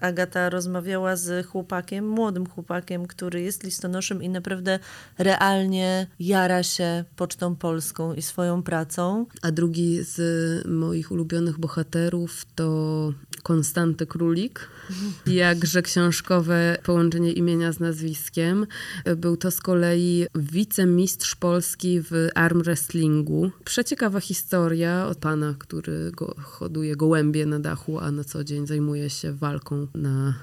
Agata rozmawiała z chłopakiem, młodym chłopakiem, który jest listonoszem i naprawdę realnie jara się Pocztą Polską i swoją pracą. A drugi z moich ulubionych bohaterów to Konstanty Królik. Jakże książkowe połączenie imienia z nazwiskiem. Był to z kolei wicemistrz Polski w arm wrestlingu. Przeciekawa historia od pana, który go, hoduje gołębie na dachu, a na co dzień zajmuje się walką na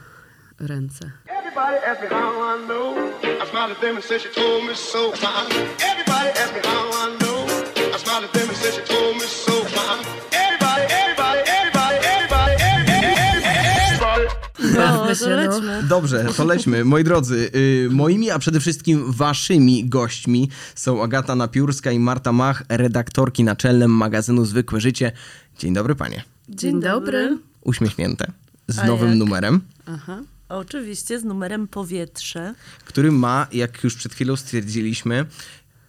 ręce. Everybody ask me how I know. I smiled at them and said she told me so. Everybody ask me how I know. I smiled at them and said she told me so. No, lećmy. Dobrze, to lećmy. Moi drodzy, y, moimi, a przede wszystkim waszymi gośćmi są Agata Napiórska i Marta Mach, redaktorki naczelne magazynu Zwykłe Życie. Dzień dobry panie. Dzień dobry. Uśmiechnięte. Z A nowym jak? numerem, Aha. Oczywiście z numerem powietrze. który ma, jak już przed chwilą stwierdziliśmy,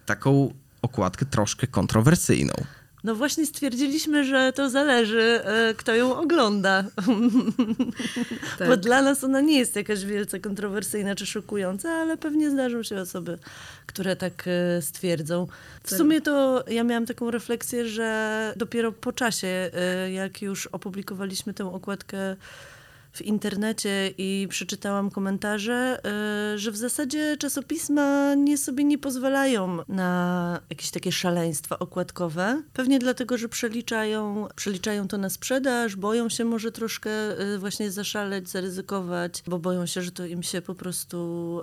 taką okładkę troszkę kontrowersyjną. No właśnie stwierdziliśmy, że to zależy, e, kto ją ogląda. Tak. Bo dla nas ona nie jest jakaś wielce kontrowersyjna czy szokująca, ale pewnie zdarzą się osoby, które tak e, stwierdzą. W Tak. sumie to ja miałam taką refleksję, że dopiero po czasie, e, jak już opublikowaliśmy tę okładkę w internecie i przeczytałam komentarze, y, że w zasadzie czasopisma nie sobie nie pozwalają na jakieś takie szaleństwa okładkowe. Pewnie dlatego, że przeliczają, przeliczają to na sprzedaż, boją się może troszkę y, właśnie zaszaleć, zaryzykować, bo boją się, że to im się po prostu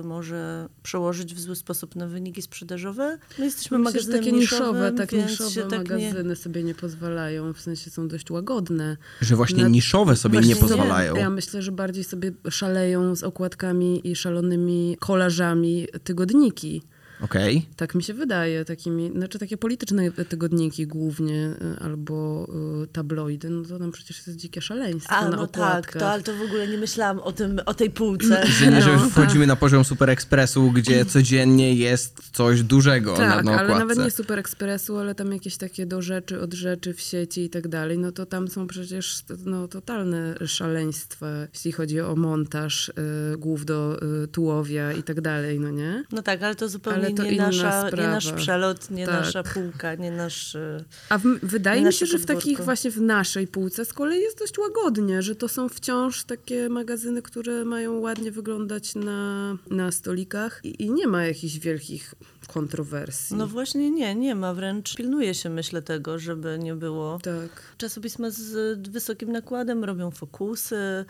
y, może przełożyć w zły sposób na wyniki sprzedażowe. My jesteśmy Myślę, magazynem takie niszowe, tak niszowe się tak nie... magazyny sobie nie pozwalają, w sensie są dość łagodne. Że właśnie Na- niszowe sobie Właśnie nie nie. Ja myślę, że bardziej sobie szaleją z okładkami i szalonymi kolażami tygodniki. Okej. Tak mi się wydaje, takimi, znaczy takie polityczne tygodniki głównie, y, albo y, tabloidy, no to tam przecież jest dzikie szaleństwo A, na no tak, to, ale to w ogóle nie myślałam o, tym, o tej półce. Że nie, że No. wchodzimy na poziom Super Expressu, gdzie codziennie jest coś dużego na, Tak, na ale okładce. nawet nie Super Expressu, ale tam jakieś takie do rzeczy, od rzeczy w sieci i tak dalej, no to tam są przecież no, totalne szaleństwa, jeśli chodzi o montaż y, głów do y, tułowia i tak dalej, no nie? No tak, ale to zupełnie Ale to nie, inna nasza, nie sprawa. nasz przelot, nie Tak. nasza półka, nie nasz... y, A w, wydaje mi się, że w takich właśnie w naszej półce z kolei jest dość łagodnie, że to są wciąż takie magazyny, które mają ładnie wyglądać na, na stolikach i, i nie ma jakichś wielkich kontrowersji. No właśnie nie, nie ma, wręcz pilnuje się myślę tego, żeby nie było. tak. Czasopisma z wysokim nakładem robią fokusy,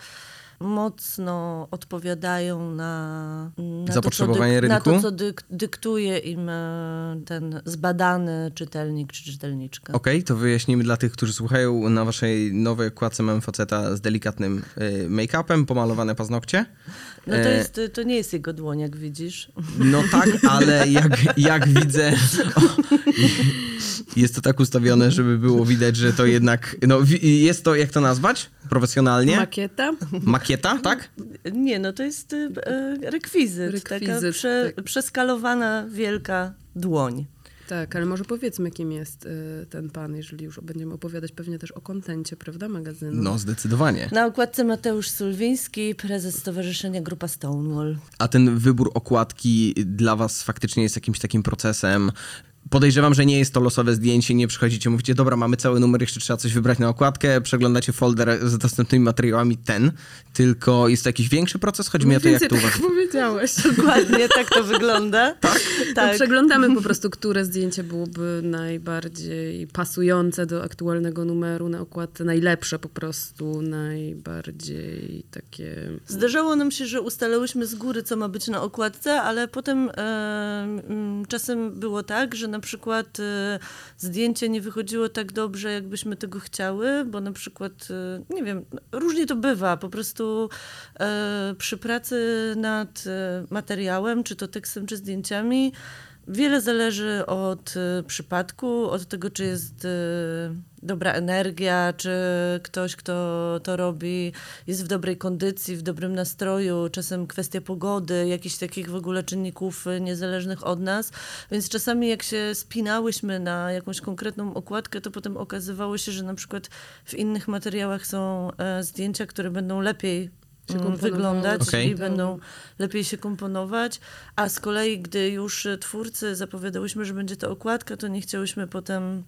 mocno odpowiadają na, na Zapotrzebowanie to, co dyk- rynku? Na to, co dyk, dyktuje im e, ten zbadany czytelnik czy czytelniczka. Okej, to wyjaśnimy dla tych, którzy słuchają. Na waszej nowej okładce mam faceta z delikatnym y, make-upem, pomalowane paznokcie. No to, E, jest, to nie jest jego dłoń, jak widzisz. No tak, ale jak, jak widzę, o, jest to tak ustawione, żeby było widać, że to jednak, no jest to, jak to nazwać? Profesjonalnie? Makieta? Makieta, tak? Nie, no to jest e, rekwizyt, taka Rekwizyt, prze, tak. przeskalowana wielka dłoń. Tak, ale może powiedzmy, kim jest y, ten pan, jeżeli już będziemy opowiadać pewnie też o kontencie, prawda, magazynu. No, zdecydowanie. Na okładce Mateusz Sulwiński, prezes Stowarzyszenia Grupa Stonewall. A ten wybór okładki dla was faktycznie jest jakimś takim procesem. Podejrzewam, że nie jest to losowe zdjęcie, nie przychodzicie, mówicie, dobra, mamy cały numer, jeszcze trzeba coś wybrać na okładkę, przeglądacie folder z dostępnymi materiałami, ten, tylko jest to jakiś większy proces? Chodzi mi o to, jak to tak powiedziałeś. Dokładnie tak to wygląda. Tak? To przeglądamy po prostu, które zdjęcie byłoby najbardziej pasujące do aktualnego numeru na okładce, najlepsze po prostu, najbardziej takie... Zdarzało nam się, że ustalałyśmy z góry, co ma być na okładce, ale potem e, czasem było tak, że na przykład e, zdjęcie nie wychodziło tak dobrze, jakbyśmy tego chciały, bo na przykład, e, nie wiem, różnie to bywa, po prostu e, przy pracy nad materiałem, czy to tekstem, czy zdjęciami, Wiele zależy od y, przypadku, od tego, czy jest y, dobra energia, czy ktoś, kto to robi, jest w dobrej kondycji, w dobrym nastroju, czasem kwestia pogody, jakichś takich w ogóle czynników y, niezależnych od nas. Więc czasami jak się spinałyśmy na jakąś konkretną okładkę, to potem okazywało się, że na przykład w innych materiałach są e, zdjęcia, które będą lepiej. Wyglądać Okej. i będą lepiej się komponować, a z kolei, gdy już twórcy zapowiadałyśmy, że będzie to okładka, to nie chciałyśmy potem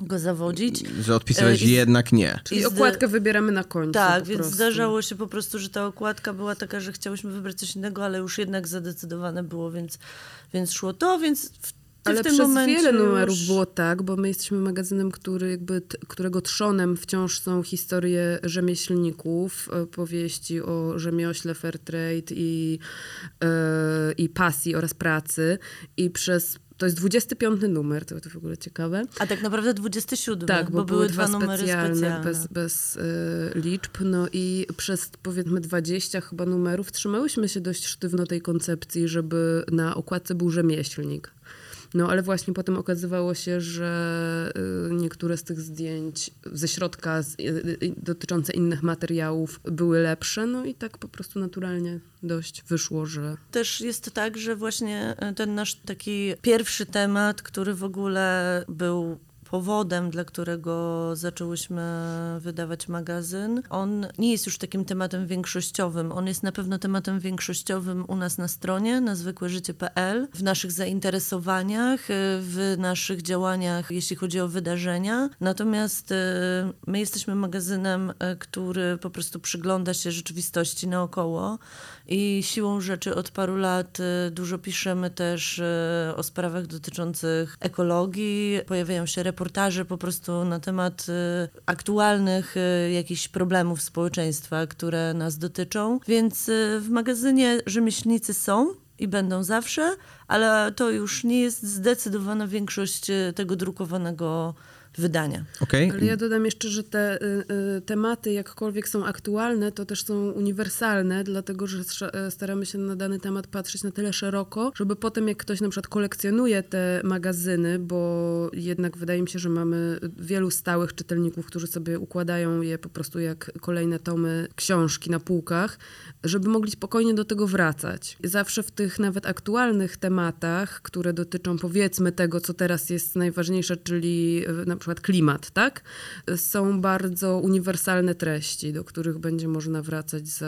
go zawodzić. Że odpisałeś E, i- jednak nie. Czyli I zda- okładkę wybieramy na końcu. Tak, więc prostu. zdarzało się po prostu, że ta okładka była taka, że chciałyśmy wybrać coś innego, ale już jednak zadecydowane było, więc, więc szło to, więc w, Ale przez wiele numerów było tak, bo my jesteśmy magazynem, który jakby, którego trzonem wciąż są historie rzemieślników, e, powieści o rzemiośle, fair trade i, e, i pasji oraz pracy. I przez, to jest 25 numer, to, to w ogóle ciekawe. A tak naprawdę 27, Tak, bo, bo, były dwa numery specjalne, specjalne. bez, bez y, liczb. No i przez powiedzmy 20 chyba numerów trzymałyśmy się dość sztywno tej koncepcji, żeby na okładce był rzemieślnik. No ale właśnie potem okazywało się, że y, niektóre z tych zdjęć ze środka y, y, dotyczące innych materiałów były lepsze, no i tak po prostu naturalnie dość wyszło, że Też jest tak, że właśnie ten nasz taki pierwszy temat, który w ogóle był powodem, dla którego zaczęłyśmy wydawać magazyn, on nie jest już takim tematem większościowym. On jest na pewno tematem większościowym u nas na stronie, na zwykłeżycie.pl, w naszych zainteresowaniach, e, w naszych działaniach, jeśli chodzi o wydarzenia. Natomiast e, my jesteśmy magazynem, e, który po prostu przygląda się rzeczywistości naokoło i siłą rzeczy od paru lat dużo piszemy też o sprawach dotyczących ekologii. Pojawiają się reportaże po prostu na temat e, aktualnych e, jakichś problemów społeczeństwa, które nas dotyczą. Więc e, w magazynie rzemieślnicy są i będą zawsze, ale to już nie jest zdecydowana większość tego drukowanego wydania. Okej? Ale ja dodam jeszcze, że te y, y, tematy, jakkolwiek są aktualne, to też są uniwersalne, dlatego że e, staramy się na dany temat patrzeć na tyle szeroko, żeby potem, jak ktoś na przykład kolekcjonuje te magazyny, bo jednak wydaje mi się, że mamy wielu stałych czytelników, którzy sobie układają je po prostu jak kolejne tomy książki na półkach, żeby mogli spokojnie do tego wracać. Zawsze w tych nawet aktualnych tematach, które dotyczą powiedzmy tego, co teraz jest najważniejsze, czyli e, na przykład klimat, tak? Są bardzo uniwersalne treści, do których będzie można wracać za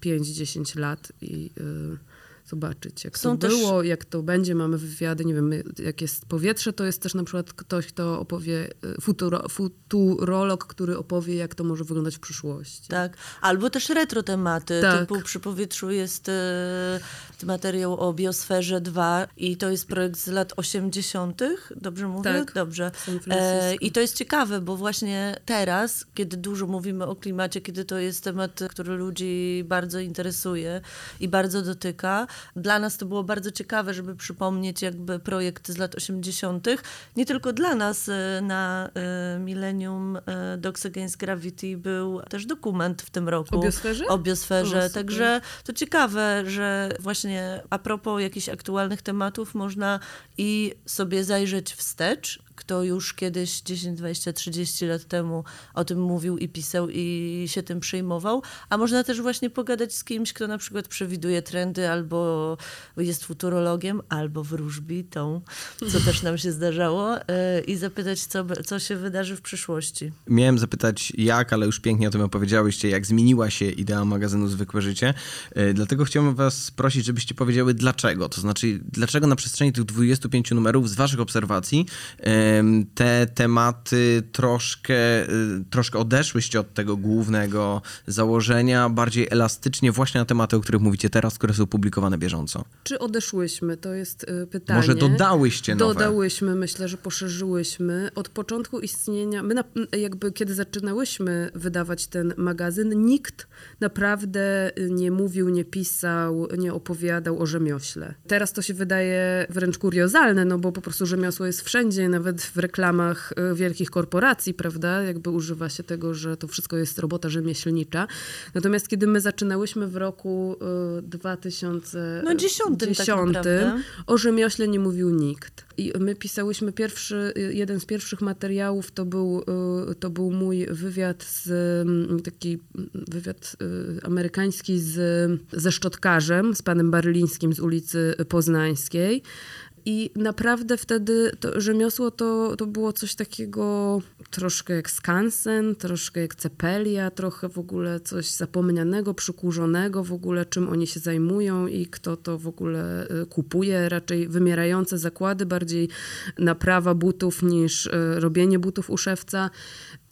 5-10 lat i y, zobaczyć, jak Są to też- było, jak to będzie. Mamy wywiady, nie wiem, jak jest powietrze, to jest też na przykład ktoś, kto opowie, y, futuro, futurolog, który opowie, jak to może wyglądać w przyszłości. Tak, albo też retro tematy, Tak. typu przy powietrzu jest e, materiał o biosferze 2 i to jest projekt z lat 80., dobrze mówię? Tak. Dobrze. E, I to jest ciekawe, bo właśnie teraz, kiedy dużo mówimy o klimacie, kiedy to jest temat, który ludzi bardzo interesuje i bardzo dotyka, dla nas to było bardzo ciekawe, żeby przypomnieć jakby projekt z lat 80., nie tylko dla nas e, na e, Millennium e, Dogs Against Gravity był też dokument w tym roku. O biosferze? O biosferze. O. Także to ciekawe, że właśnie a propos jakichś aktualnych tematów można i sobie zajrzeć wstecz, kto już kiedyś 10, 20, 30 lat temu o tym mówił i pisał i się tym przejmował, a można też właśnie pogadać z kimś, kto na przykład przewiduje trendy albo jest futurologiem, albo wróżbitą, co też nam się zdarzało e, i zapytać, co, co się wydarzy w przyszłości. Miałem zapytać jak, ale już pięknie o tym opowiedziałyście, jak zmieniła się idea magazynu Zwykłe Życie. E, Dlatego chciałbym was prosić, żebyście powiedziały dlaczego. To znaczy, dlaczego na przestrzeni tych 25 numerów z waszych obserwacji em, te tematy troszkę, y, troszkę odeszłyście od tego głównego założenia, bardziej elastycznie właśnie na tematy, o których mówicie teraz, które są publikowane bieżąco. Czy odeszłyśmy? To jest y, pytanie. Może dodałyście nowe? Dodałyśmy, myślę, że poszerzyłyśmy. Od początku istnienia, my na, jakby kiedy zaczynałyśmy wydawać ten magazyn, nikt naprawdę nie mówił, nie pisał, nie opowiadał o rzemiośle. Teraz to się wydaje wręcz kuriozalne, no bo po prostu rzemiosło jest wszędzie, nawet nawet w reklamach e, wielkich korporacji, prawda, jakby używa się tego, że to wszystko jest robota rzemieślnicza. Natomiast kiedy my zaczynałyśmy w roku 2010, no, dziesiątym, tak o rzemiośle nie mówił nikt. I my pisałyśmy pierwszy, jeden z pierwszych materiałów to był, to był mój wywiad z, taki wywiad amerykański z, ze szczotkarzem, z panem Barylińskim z ulicy Poznańskiej. I naprawdę wtedy to rzemiosło to, to było coś takiego troszkę jak skansen, troszkę jak cepelia, trochę w ogóle coś zapomnianego, przykurzonego w ogóle, czym oni się zajmują i kto to w ogóle y, kupuje. Raczej wymierające zakłady, bardziej naprawa butów niż y, robienie butów u szewca.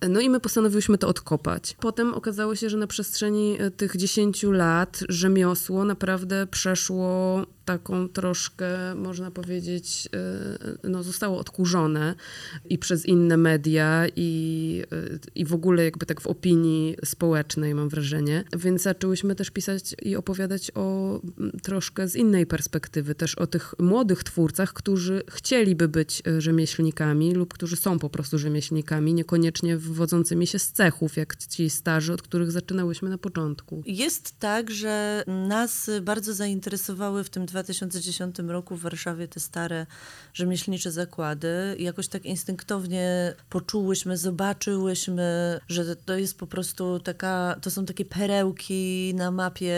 No i my postanowiłyśmy to odkopać. Potem okazało się, że na przestrzeni y, tych 10 lat rzemiosło naprawdę przeszło taką troszkę, można powiedzieć, y, no, zostało odkurzone i przez inne media i, y, i w ogóle jakby tak w opinii społecznej mam wrażenie. Więc zaczęłyśmy też pisać i opowiadać o troszkę z innej perspektywy, też o tych młodych twórcach, którzy chcieliby być rzemieślnikami lub którzy są po prostu rzemieślnikami, niekoniecznie wywodzącymi się z cechów, jak ci starzy, od których zaczynałyśmy na początku. Jest tak, że nas bardzo zainteresowały w tym 2010 roku w Warszawie te stare rzemieślnicze zakłady. Jakoś tak instynktownie poczułyśmy, zobaczyłyśmy, że to jest po prostu taka, to są takie perełki na mapie,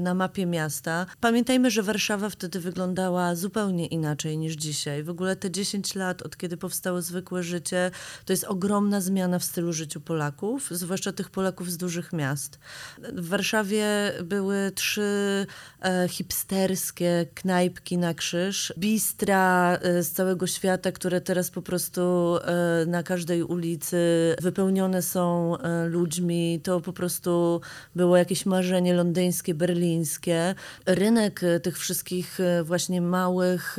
na mapie miasta. Pamiętajmy, że Warszawa wtedy wyglądała zupełnie inaczej niż dzisiaj. W ogóle te 10 lat, od kiedy powstało zwykłe życie, to jest ogromna zmiana w stylu życiu Polaków, zwłaszcza tych Polaków z dużych miast. W Warszawie były trzy e, hipsterskie knajpki na krzyż, bistra e, z całego świata, które teraz po prostu e, na każdej ulicy wypełnione są e, ludźmi. To po prostu było jakieś marzenie londyńskie, berlińskie. Rynek tych wszystkich właśnie małych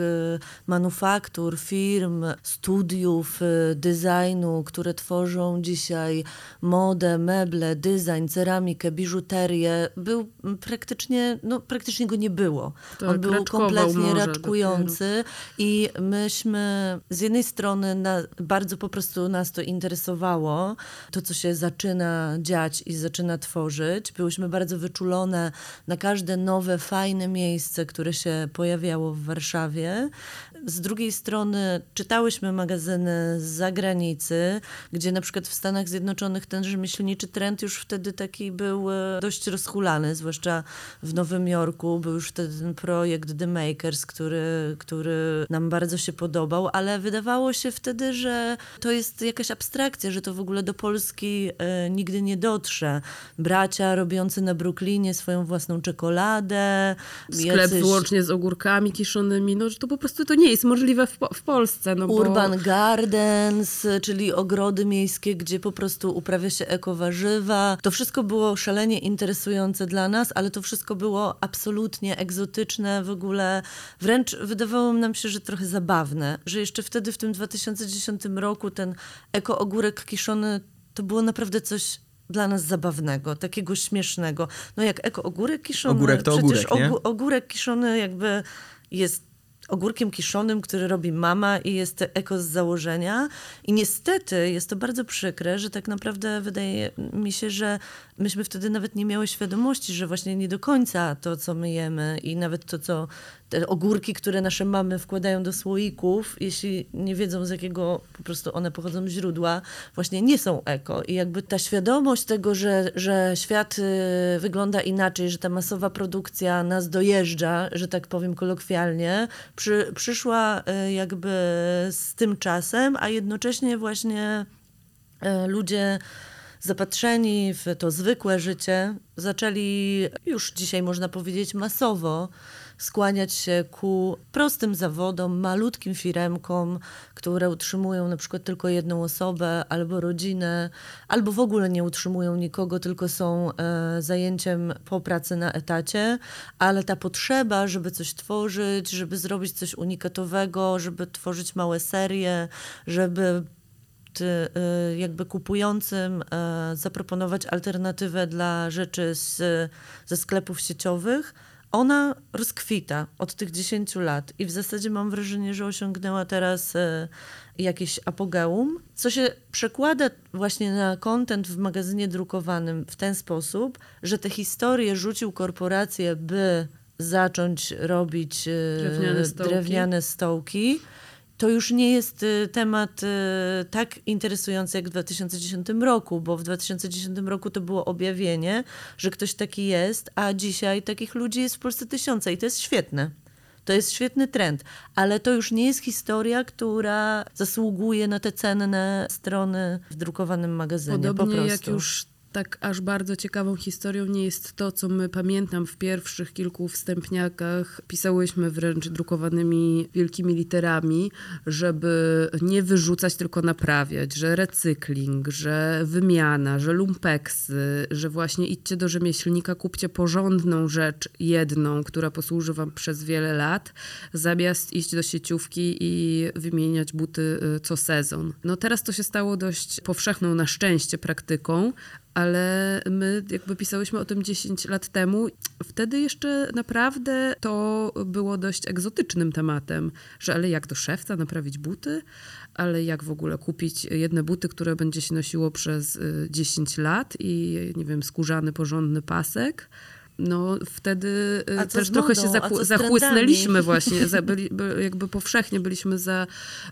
manufaktur, firm, studiów designu, które tworzą dzisiaj modę, meble, design, ceramikę, biżuterię, był praktycznie, no praktycznie go nie było. Tak. On był kompletnie raczkujący i myśmy z jednej strony na, bardzo po prostu nas to interesowało, to co się zaczyna dziać i zaczyna tworzyć. Byłyśmy bardzo wyczulone na każde nowe, fajne miejsce, które się pojawiało w Warszawie. Z drugiej strony czytałyśmy magazyny z zagranicy, gdzie na przykład w Stanach Zjednoczonych ten rzemieślniczy trend już wtedy taki był e, dość rozhulany, zwłaszcza w Nowym Jorku. Był już wtedy ten projekt The Makers, który, który nam bardzo się podobał, ale wydawało się wtedy, że to jest jakaś abstrakcja, że to w ogóle do Polski e, nigdy nie dotrze. Bracia robiący na Brooklynie swoją własną czekoladę. Sklep jacyś... wyłącznie z ogórkami kiszonymi, no że to po prostu to nie jest możliwe w, w Polsce. No Urban bo... Gardens, czyli ogrody miejskie, gdzie po prostu uprawia się ekowarzywa. To wszystko było szalenie interesujące dla nas, ale to wszystko było absolutnie egzotyczne, w ogóle wręcz wydawało nam się, że trochę zabawne, że jeszcze wtedy w tym 2010 roku ten eko-ogórek kiszony to było naprawdę coś dla nas zabawnego, takiego śmiesznego. No jak eko-ogórek kiszony, ogórek to przecież ogórek, ogórek kiszony jakby jest ogórkiem kiszonym, który robi mama i jest eko z założenia. I niestety jest to bardzo przykre, że tak naprawdę wydaje mi się, że myśmy wtedy nawet nie miały świadomości, że właśnie nie do końca to, co my jemy i nawet to, co te ogórki, które nasze mamy wkładają do słoików, jeśli nie wiedzą z jakiego po prostu one pochodzą źródła, właśnie nie są eko. I jakby ta świadomość tego, że, że świat y, wygląda inaczej, że ta masowa produkcja nas dojeżdża, że tak powiem kolokwialnie, przy, przyszła y, jakby z tym czasem, a jednocześnie właśnie y, ludzie zapatrzeni w to zwykłe życie, zaczęli już dzisiaj można powiedzieć masowo skłaniać się ku prostym zawodom, malutkim firemkom, które utrzymują na przykład tylko jedną osobę albo rodzinę, albo w ogóle nie utrzymują nikogo, tylko są e, zajęciem po pracy na etacie, ale ta potrzeba, żeby coś tworzyć, żeby zrobić coś unikatowego, żeby tworzyć małe serie, żeby jakby kupującym e, zaproponować alternatywę dla rzeczy z, ze sklepów sieciowych, ona rozkwita od tych 10 lat i w zasadzie mam wrażenie, że osiągnęła teraz jakieś apogeum, co się przekłada właśnie na content w magazynie drukowanym w ten sposób, że te historie rzucił korporacje, by zacząć robić Drewniane stołki. drewniane stołki to już nie jest y, temat y, tak interesujący jak w 2010 roku, bo w 2010 roku to było objawienie, że ktoś taki jest, a dzisiaj takich ludzi jest w Polsce tysiące i to jest świetne. To jest świetny trend, ale to już nie jest historia, która zasługuje na te cenne strony w drukowanym magazynie. po Podobnie prostu. jak już tak aż bardzo ciekawą historią nie jest to, co my pamiętam w pierwszych kilku wstępniakach. Pisałyśmy wręcz drukowanymi wielkimi literami, żeby nie wyrzucać, tylko naprawiać, że recykling, że wymiana, że lumpeksy, że właśnie idźcie do rzemieślnika, kupcie porządną rzecz, jedną, która posłuży wam przez wiele lat, zamiast iść do sieciówki i wymieniać buty y, co sezon. No teraz to się stało dość powszechną na szczęście praktyką, ale my jakby pisałyśmy o tym 10 lat temu. Wtedy jeszcze naprawdę to było dość egzotycznym tematem, że ale jak do szewca naprawić buty, ale jak w ogóle kupić jedne buty, które będzie się nosiło przez y, 10 lat i nie wiem, skórzany, porządny pasek. No wtedy y, też trochę się modą? A co zachły- z trendami? zachłysnęliśmy właśnie, za, byli, by, jakby powszechnie byliśmy za,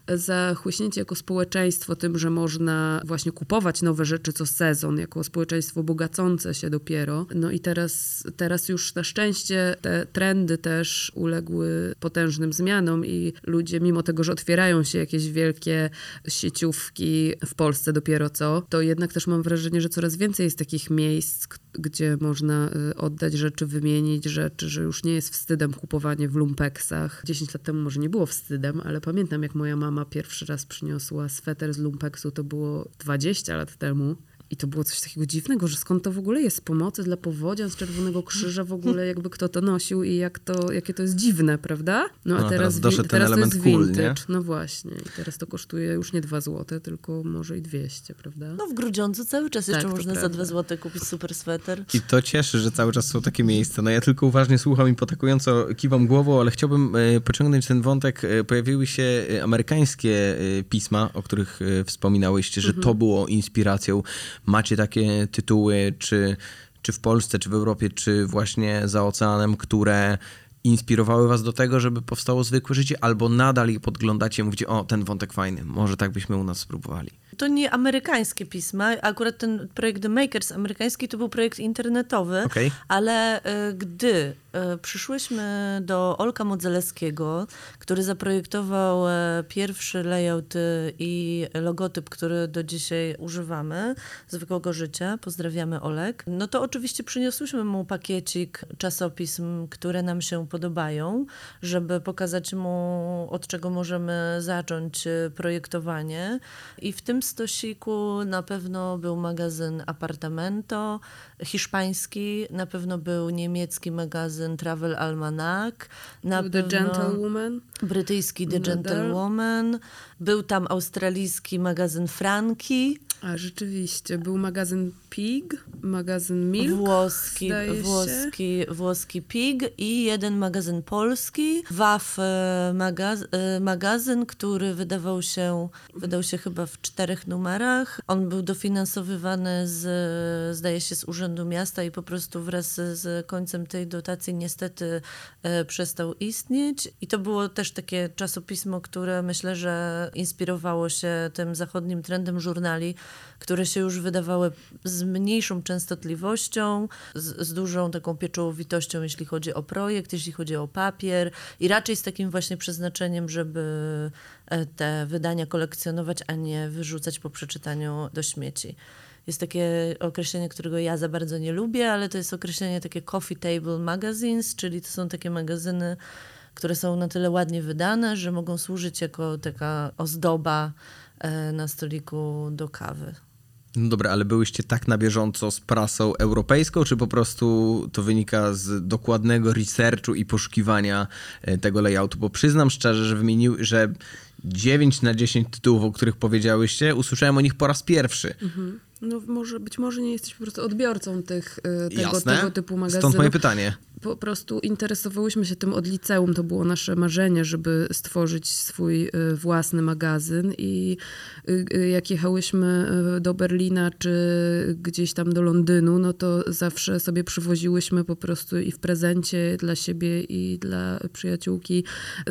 zachłyśnięci jako społeczeństwo tym, że można właśnie kupować nowe rzeczy co sezon, jako społeczeństwo bogacące się dopiero. No i teraz, teraz już na szczęście te trendy też uległy potężnym zmianom i ludzie, mimo tego, że otwierają się jakieś wielkie sieciówki w Polsce dopiero co, to jednak też mam wrażenie, że coraz więcej jest takich miejsc, gdzie można y, oddać rzeczy, wymienić rzeczy, że już nie jest wstydem kupowanie w lumpeksach. 10 lat temu może nie było wstydem, ale pamiętam jak moja mama pierwszy raz przyniosła sweter z lumpeksu, to było 20 lat temu. I to było coś takiego dziwnego, że skąd to w ogóle jest pomocy dla powodzian z Czerwonego Krzyża, w ogóle jakby kto to nosił i jak to, jakie to jest dziwne, prawda? No a No, a teraz teraz, wi- teraz to element jest cool, vintage. nie? No właśnie. I teraz to kosztuje już nie 2 złote, tylko może i 200, prawda? No w Grudziądzu cały czas jeszcze Tak, to można za prawda. dwa złote kupić super sweter. I to cieszy, że cały czas są takie miejsca. No ja tylko uważnie słucham i potakująco kiwam głową, ale chciałbym e, pociągnąć ten wątek. E, Pojawiły się e, amerykańskie pisma, o których wspominałyście, że to było inspiracją. Macie takie tytuły, czy, czy w Polsce, czy w Europie, czy właśnie za oceanem, które inspirowały was do tego, żeby powstało zwykłe życie, albo nadal je podglądacie i mówicie, o, ten wątek fajny, może tak byśmy u nas spróbowali. To nie amerykańskie pisma. Akurat ten projekt The Makers amerykański to był projekt internetowy, Okej. ale y, gdy przyszłyśmy do Olka Modzelewskiego, który zaprojektował y, pierwszy layout y, i logotyp, który do dzisiaj używamy, zwykłego życia, pozdrawiamy Olek, no to oczywiście przyniosłyśmy mu pakiecik czasopism, które nam się podobają, żeby pokazać mu, od czego możemy zacząć projektowanie. I w tym stosiku na pewno był magazyn Apartamento, hiszpański, na pewno był niemiecki magazyn Travel Almanac, na The Gentlewoman. brytyjski The. Gentlewoman, był tam australijski magazyn Franki, A rzeczywiście, był magazyn Pig, magazyn Milk. włoski, włoski, włoski Pig i jeden magazyn polski, WAF e, magaz, e, magazyn, który wydawał się, wydał się chyba w czterech numerach. On był dofinansowywany z, zdaje się, z Urzędu Miasta i po prostu wraz z końcem tej dotacji niestety e, przestał istnieć. I to było też takie czasopismo, które myślę, że inspirowało się tym zachodnim trendem żurnali, które się już wydawały z mniejszą częstotliwością, z, z dużą taką pieczołowitością, jeśli chodzi o projekt, jeśli chodzi o papier i raczej z takim właśnie przeznaczeniem, żeby e, te wydania kolekcjonować, a nie wyrzucać po przeczytaniu do śmieci. Jest takie określenie, którego ja za bardzo nie lubię, ale to jest określenie takie coffee table magazines, czyli to są takie magazyny, które są na tyle ładnie wydane, że mogą służyć jako taka ozdoba e, na stoliku do kawy. No dobra, ale byłyście tak na bieżąco z prasą europejską, czy po prostu to wynika z dokładnego researchu i poszukiwania e, tego layoutu? Bo przyznam szczerze, że wymienił, że 9 na 10 tytułów, o których powiedziałyście, usłyszałem o nich po raz pierwszy. No może, być może nie jesteś po prostu odbiorcą tych, y, tego, Jasne. tego typu magazynów. Stąd moje pytanie. Po prostu interesowałyśmy się tym od liceum. To było nasze marzenie, żeby stworzyć swój y, własny magazyn i y, y, jak jechałyśmy do Berlina czy gdzieś tam do Londynu, no to zawsze sobie przywoziłyśmy po prostu i w prezencie dla siebie i dla przyjaciółki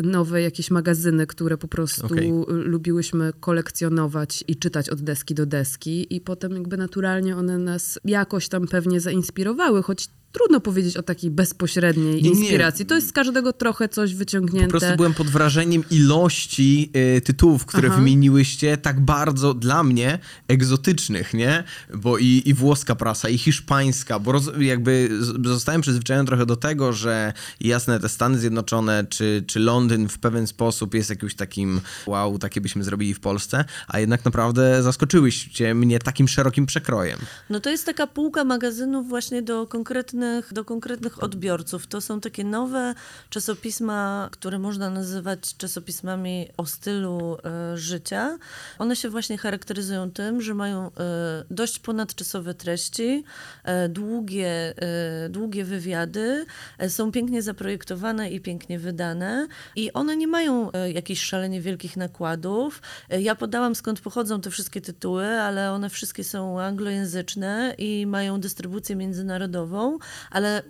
nowe jakieś magazyny, które po prostu okay. lubiłyśmy kolekcjonować i czytać od deski do deski i potem jakby naturalnie one nas jakoś tam pewnie zainspirowały, choć trudno powiedzieć o takiej bezpośredniej nie, inspiracji. Nie. To jest z każdego trochę coś wyciągnięte. Po prostu byłem pod wrażeniem ilości y, tytułów, które Aha. wymieniłyście, tak bardzo dla mnie egzotycznych, nie? Bo i, i włoska prasa, i hiszpańska, bo roz, jakby zostałem przyzwyczajony trochę do tego, że jasne, te Stany Zjednoczone czy, czy Londyn w pewien sposób jest jakimś takim wow, takie byśmy zrobili w Polsce, a jednak naprawdę zaskoczyłyście mnie takim szerokim przekrojem. No to jest taka półka magazynów właśnie do konkretnych konkretnych, do konkretnych odbiorców. To są takie nowe czasopisma, które można nazywać czasopismami o stylu e, życia. One się właśnie charakteryzują tym, że mają e, dość ponadczasowe treści, e, długie, długie wywiady, są pięknie zaprojektowane i pięknie wydane i one nie mają jakichś szalenie wielkich nakładów. ja podałam skąd pochodzą te wszystkie tytuły, ale one wszystkie są anglojęzyczne i mają dystrybucję międzynarodową ale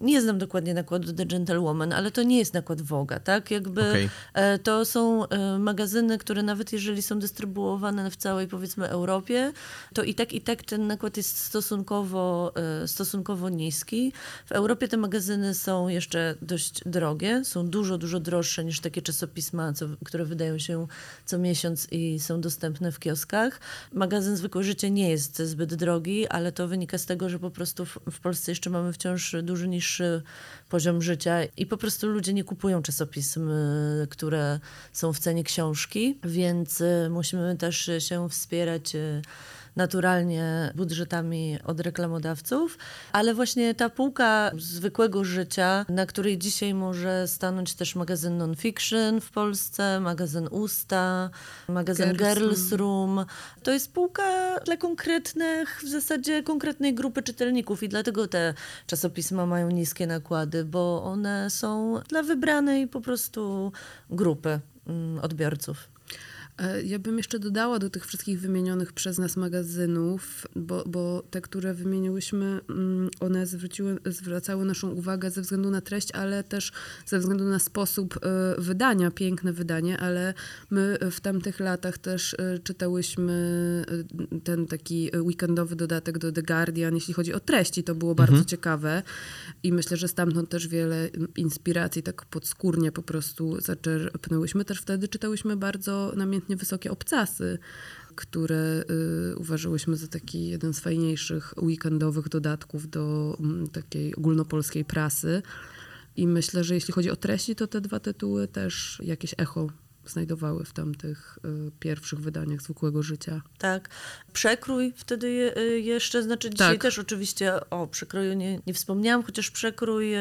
nie znam dokładnie nakładu The Gentlewoman, ale to nie jest nakład Woga, tak? Jakby okay. E, to są e, magazyny, które nawet jeżeli są dystrybuowane w całej powiedzmy Europie, to i tak i tak ten nakład jest stosunkowo, e, stosunkowo niski. W Europie te magazyny są jeszcze dość drogie, są dużo, dużo droższe niż takie czasopisma, co, które wydają się co miesiąc i są dostępne w kioskach. Magazyn Zwykłe Życie nie jest zbyt drogi, ale to wynika z tego, że po prostu w, w Polsce jeszcze mamy wciąż dużo niższy poziom życia i po prostu ludzie nie kupują czasopism, y, które są w cenie książki, więc y, musimy też się wspierać y, naturalnie budżetami od reklamodawców, ale właśnie ta półka zwykłego życia, na której dzisiaj może stanąć też magazyn non-fiction w Polsce, magazyn Usta, magazyn Girls, Girls Room, to jest półka dla konkretnych, w zasadzie konkretnej grupy czytelników i dlatego te czasopisma mają niskie nakłady, bo one są dla wybranej po prostu grupy mm, odbiorców. E, ja bym jeszcze dodała do tych wszystkich wymienionych przez nas magazynów, bo, bo te, które wymieniłyśmy, mm, one zwróciły, zwracały naszą uwagę ze względu na treść, ale też ze względu na sposób e, wydania, piękne wydanie, ale my w tamtych latach też e, czytałyśmy ten taki weekendowy dodatek do The Guardian, jeśli chodzi o treści, to było bardzo mhm. ciekawe i myślę, że stamtąd też wiele inspiracji tak podskórnie po prostu zaczerpnęłyśmy. Też wtedy czytałyśmy bardzo namiętnie absolutnie wysokie obcasy, które y, uważałyśmy za taki jeden z fajniejszych weekendowych dodatków do m, takiej ogólnopolskiej prasy. I myślę, że jeśli chodzi o treści, to te dwa tytuły też jakieś echo znajdowały w tamtych y, pierwszych wydaniach zwykłego życia. Tak. Przekrój wtedy je, y, jeszcze, znaczy dzisiaj tak. też oczywiście o przekroju nie, nie wspomniałam, chociaż przekrój y,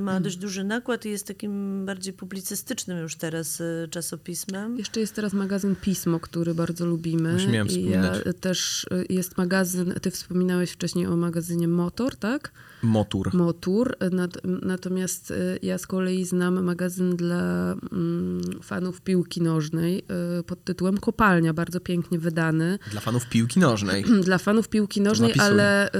ma hmm. dość duży nakład i jest takim bardziej publicystycznym już teraz y, czasopismem. Jeszcze jest teraz magazyn Pismo, który bardzo lubimy. Już miałem I ja też y, jest magazyn, ty wspominałeś wcześniej o magazynie Motor, tak? Motur. Motur. Natomiast y, ja z kolei znam magazyn dla mm, fanów piłki nożnej y, pod tytułem Kopalnia, bardzo pięknie wydany. Dla fanów piłki nożnej. Dla fanów piłki nożnej, ale,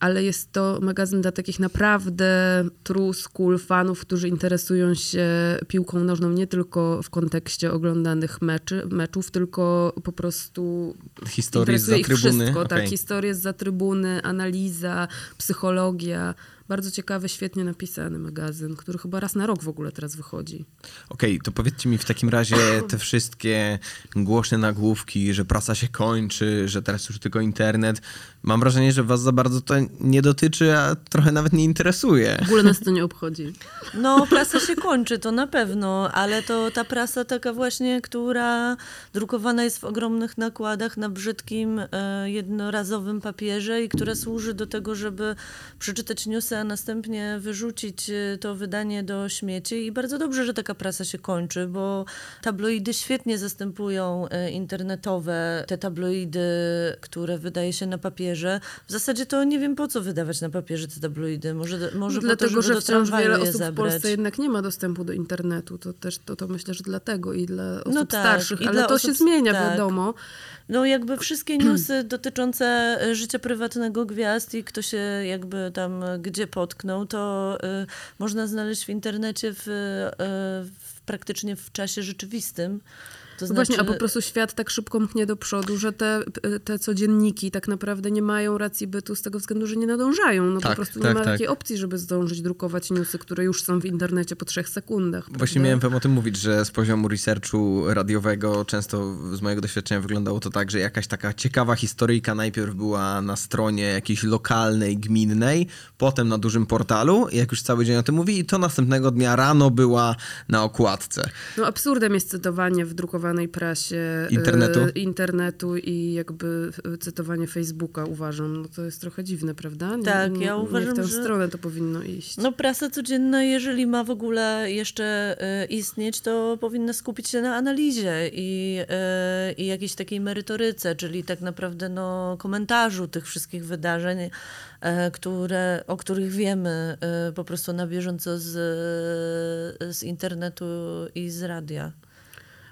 ale jest to magazyn dla takich naprawdę true school fanów, którzy interesują się piłką nożną nie tylko w kontekście oglądanych meczy, meczów, tylko po prostu historie z za trybuny. Wszystko, okay. tak, historie z za trybuny, analiza, psychologia psychologia. Bardzo ciekawy, świetnie napisany magazyn, który chyba raz na rok w ogóle teraz wychodzi. Okej, okay, to powiedzcie mi w takim razie te wszystkie głośne nagłówki, że prasa się kończy, że teraz już tylko internet. Mam wrażenie, że was za bardzo to nie dotyczy, a trochę nawet nie interesuje. W ogóle nas to nie obchodzi. No, prasa się kończy, to na pewno, ale to ta prasa taka właśnie, która drukowana jest w ogromnych nakładach na brzydkim, e, jednorazowym papierze i która służy do tego, żeby przeczytać newsy, a następnie wyrzucić e, to wydanie do śmieci. I bardzo dobrze, że taka prasa się kończy, bo tabloidy świetnie zastępują e, internetowe, te tabloidy, które wydaje się na papierze, w zasadzie to nie wiem po co wydawać na papierze te tabloidy. Może, może No Dlatego, po to, że wciąż wiele osób w zabrać. Polsce jednak nie ma dostępu do internetu. To też to, to myślę, że dlatego i dla osób No tak, starszych, ale to osób- się zmienia, tak. wiadomo. No jakby wszystkie newsy dotyczące e, życia prywatnego gwiazd i kto się jakby tam e, gdzie potknął, to y, można znaleźć w internecie w, y, w praktycznie w czasie rzeczywistym. To No Właśnie, a znaczy- po prostu świat tak szybko mknie do przodu, że te, te codzienniki tak naprawdę nie mają racji bytu z tego względu, że nie nadążają. No po Tak, prostu tak, nie ma tak. takiej opcji, żeby zdążyć drukować newsy, które już są w internecie po trzech sekundach. Właśnie prawda? miałem wam o tym mówić, że z poziomu researchu radiowego często z mojego doświadczenia wyglądało to tak, że jakaś taka ciekawa historyjka najpierw była na stronie jakiejś lokalnej, gminnej, potem na dużym portalu, jak już cały dzień o tym mówi, i to następnego dnia rano była na okładce. No absurdem jest cytowanie w drukowanej prasie Internetu. e, internetu i jakby e, cytowanie Facebooka uważam. No to jest trochę dziwne, prawda? Nie, Tak, ja nie uważam, w tę że- stronę to powinno iść. No prasa codzienna, jeżeli ma w ogóle jeszcze y, istnieć, to powinna skupić się na analizie i, y, i jakiejś takiej merytoryce, czyli tak naprawdę no, komentarzu tych wszystkich wydarzeń, które, o których wiemy po prostu na bieżąco z, z internetu i z radia.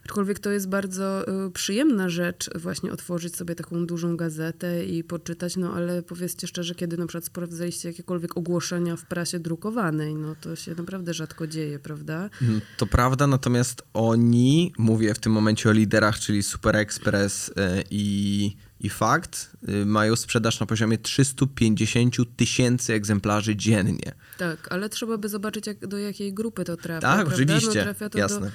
Aczkolwiek to jest bardzo y, przyjemna rzecz właśnie otworzyć sobie taką dużą gazetę i poczytać, no ale powiedzcie szczerze, kiedy na przykład sprawdzaliście jakiekolwiek ogłoszenia w prasie drukowanej, no to się naprawdę rzadko dzieje, prawda? Mm, To prawda, natomiast oni, mówię w tym momencie o liderach, czyli Super Express y, i, i Fakt, y, mają sprzedaż na poziomie 350 tysięcy egzemplarzy dziennie. Tak, ale trzeba by zobaczyć, jak, do jakiej grupy to trafia. Tak, prawda? oczywiście, No, trafia to jasne. Do...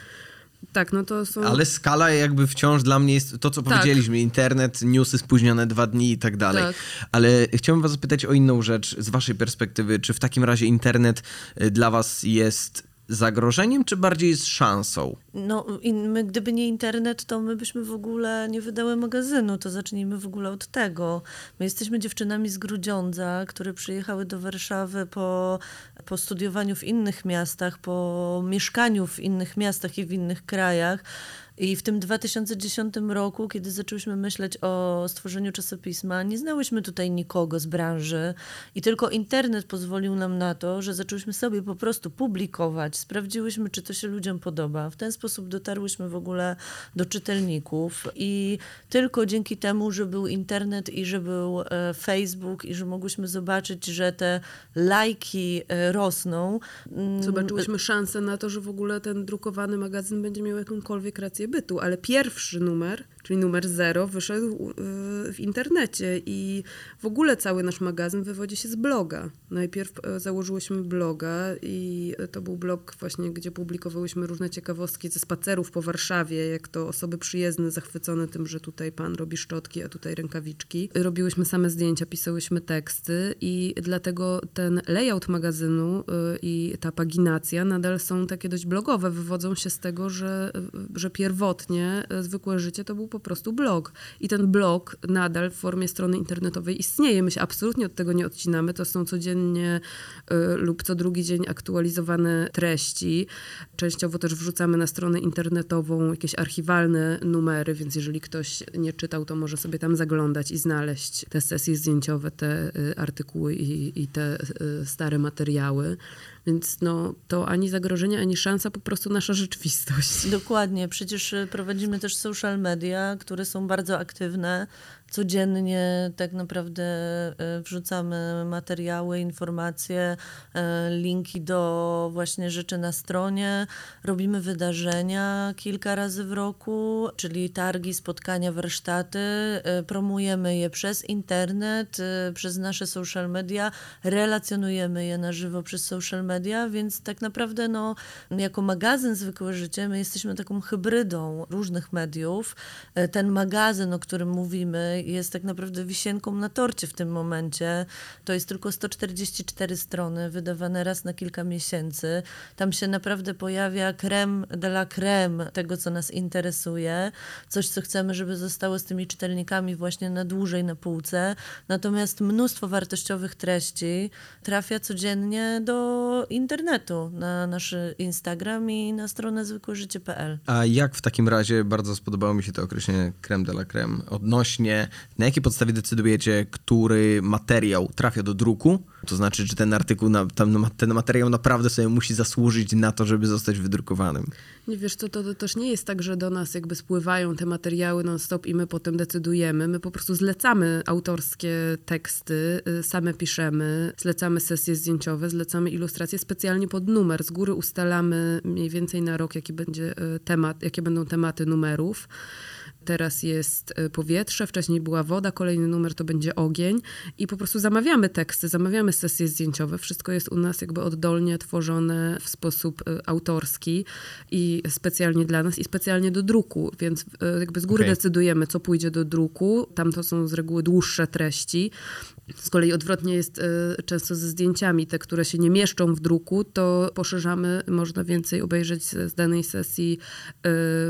Tak, no to są... Ale skala jakby wciąż dla mnie jest to, co Tak. powiedzieliśmy, internet, newsy spóźnione dwa dni i tak dalej. Tak. Ale chciałbym was zapytać o inną rzecz z waszej perspektywy. Czy w takim razie internet y, dla was jest zagrożeniem, czy bardziej jest szansą? No, my, gdyby nie internet, to my byśmy w ogóle nie wydały magazynu. To zacznijmy w ogóle od tego. My jesteśmy dziewczynami z Grudziądza, które przyjechały do Warszawy po, po studiowaniu w innych miastach, po mieszkaniu w innych miastach i w innych krajach. I w tym 2010 roku, kiedy zaczęłyśmy myśleć o stworzeniu czasopisma, nie znałyśmy tutaj nikogo z branży i tylko internet pozwolił nam na to, że zaczęłyśmy sobie po prostu publikować, sprawdziłyśmy, czy to się ludziom podoba. W ten sposób dotarłyśmy w ogóle do czytelników i tylko dzięki temu, że był internet i że był e, Facebook i że mogłyśmy zobaczyć, że te lajki e, rosną. mm, Zobaczyłyśmy szansę na to, że w ogóle ten drukowany magazyn będzie miał jakąkolwiek rację bytu, ale pierwszy numer, czyli numer zero, wyszedł y, w internecie i w ogóle cały nasz magazyn wywodzi się z bloga. Najpierw e, założyłyśmy bloga i to był blog właśnie, gdzie publikowałyśmy różne ciekawostki ze spacerów po Warszawie, jak to osoby przyjezdne, zachwycone tym, że tutaj pan robi szczotki, a tutaj rękawiczki. Robiłyśmy same zdjęcia, pisałyśmy teksty i dlatego ten layout magazynu i ta paginacja nadal są takie dość blogowe. Wywodzą się z tego, że, że pierwotnie y, zwykłe życie to był po prostu blog. I ten blog nadal w formie strony internetowej istnieje. My się absolutnie od tego nie odcinamy. To są codziennie y, lub co drugi dzień aktualizowane treści. Częściowo też wrzucamy na stronę internetową jakieś archiwalne numery, więc jeżeli ktoś nie czytał, to może sobie tam zaglądać i znaleźć te sesje zdjęciowe, te y, artykuły i, i te stare materiały. Więc no, to ani zagrożenie, ani szansa, po prostu nasza rzeczywistość. Dokładnie, przecież y, prowadzimy też social media, które są bardzo aktywne. Codziennie tak naprawdę y, wrzucamy materiały, informacje, y, linki do właśnie rzeczy na stronie. Robimy wydarzenia kilka razy w roku, czyli targi, spotkania, warsztaty. Y, Promujemy je przez internet, przez nasze social media, relacjonujemy je na żywo przez social media, więc tak naprawdę no, jako magazyn Zwykłe Życie my jesteśmy taką hybrydą różnych mediów. E, Ten magazyn, o którym mówimy, jest tak naprawdę wisienką na torcie w tym momencie. To jest tylko 144 strony, wydawane raz na kilka miesięcy. Tam się naprawdę pojawia creme de la creme tego, co nas interesuje. Coś, co chcemy, żeby zostało z tymi czytelnikami właśnie na dłużej na półce. Natomiast mnóstwo wartościowych treści trafia codziennie do internetu, na nasz Instagram i na stronę zwykłeżycie.pl. A jak w takim razie, bardzo spodobało mi się to określenie creme de la creme, odnośnie na jakiej podstawie decydujecie, który materiał trafia do druku? To znaczy, czy ten artykuł, na, ten materiał naprawdę sobie musi zasłużyć na to, żeby zostać wydrukowanym? Nie wiesz co, to, to też nie jest tak, że do nas jakby spływają te materiały non-stop i my potem decydujemy. My po prostu zlecamy autorskie teksty, y, same piszemy, zlecamy sesje zdjęciowe, zlecamy ilustracje specjalnie pod numer. Z góry ustalamy mniej więcej na rok, jaki będzie y, temat, jakie będą tematy numerów teraz jest e, powietrze, wcześniej była woda, kolejny numer to będzie ogień i po prostu zamawiamy teksty, zamawiamy sesje zdjęciowe. Wszystko jest u nas jakby oddolnie tworzone w sposób e, autorski i specjalnie dla nas i specjalnie do druku, więc e, jakby z góry okay. decydujemy, co pójdzie do druku. Tam to są z reguły dłuższe treści. Z kolei odwrotnie jest często ze zdjęciami. Te, które się nie mieszczą w druku, to poszerzamy, można więcej obejrzeć z danej sesji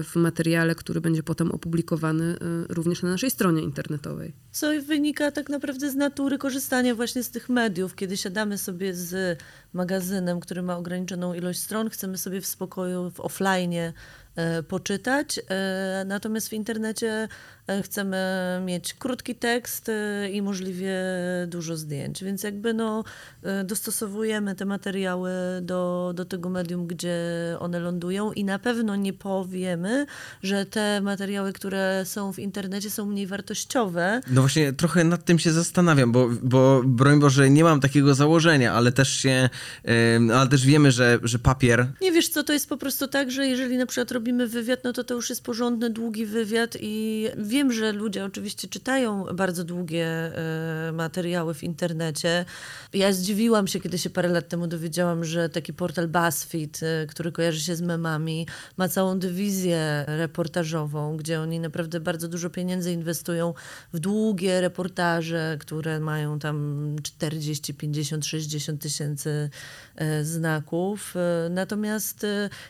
w materiale, który będzie potem opublikowany y, również na naszej stronie internetowej. Co wynika tak naprawdę z natury korzystania właśnie z tych mediów. Kiedy siadamy sobie z magazynem, który ma ograniczoną ilość stron, chcemy sobie w spokoju, w offline E, poczytać. E, natomiast w internecie e, chcemy mieć krótki tekst i możliwie dużo zdjęć. Więc jakby no, dostosowujemy te materiały do, do tego medium, gdzie one lądują i na pewno nie powiemy, że te materiały, które są w internecie są mniej wartościowe. No właśnie trochę nad tym się zastanawiam, bo, bo broń Boże nie mam takiego założenia, ale też się, ale też wiemy, że, że papier... Nie wiesz co, to jest po prostu tak, że jeżeli na przykład robimy robimy wywiad, no to to już jest porządny, długi wywiad i wiem, że ludzie oczywiście czytają bardzo długie e, materiały w internecie. Ja zdziwiłam się, kiedy się parę lat temu dowiedziałam, że taki portal BuzzFeed, e, który kojarzy się z memami, ma całą dywizję reportażową, gdzie oni naprawdę bardzo dużo pieniędzy inwestują w długie reportaże, które mają tam 40, 50, 60 tysięcy e, znaków. Natomiast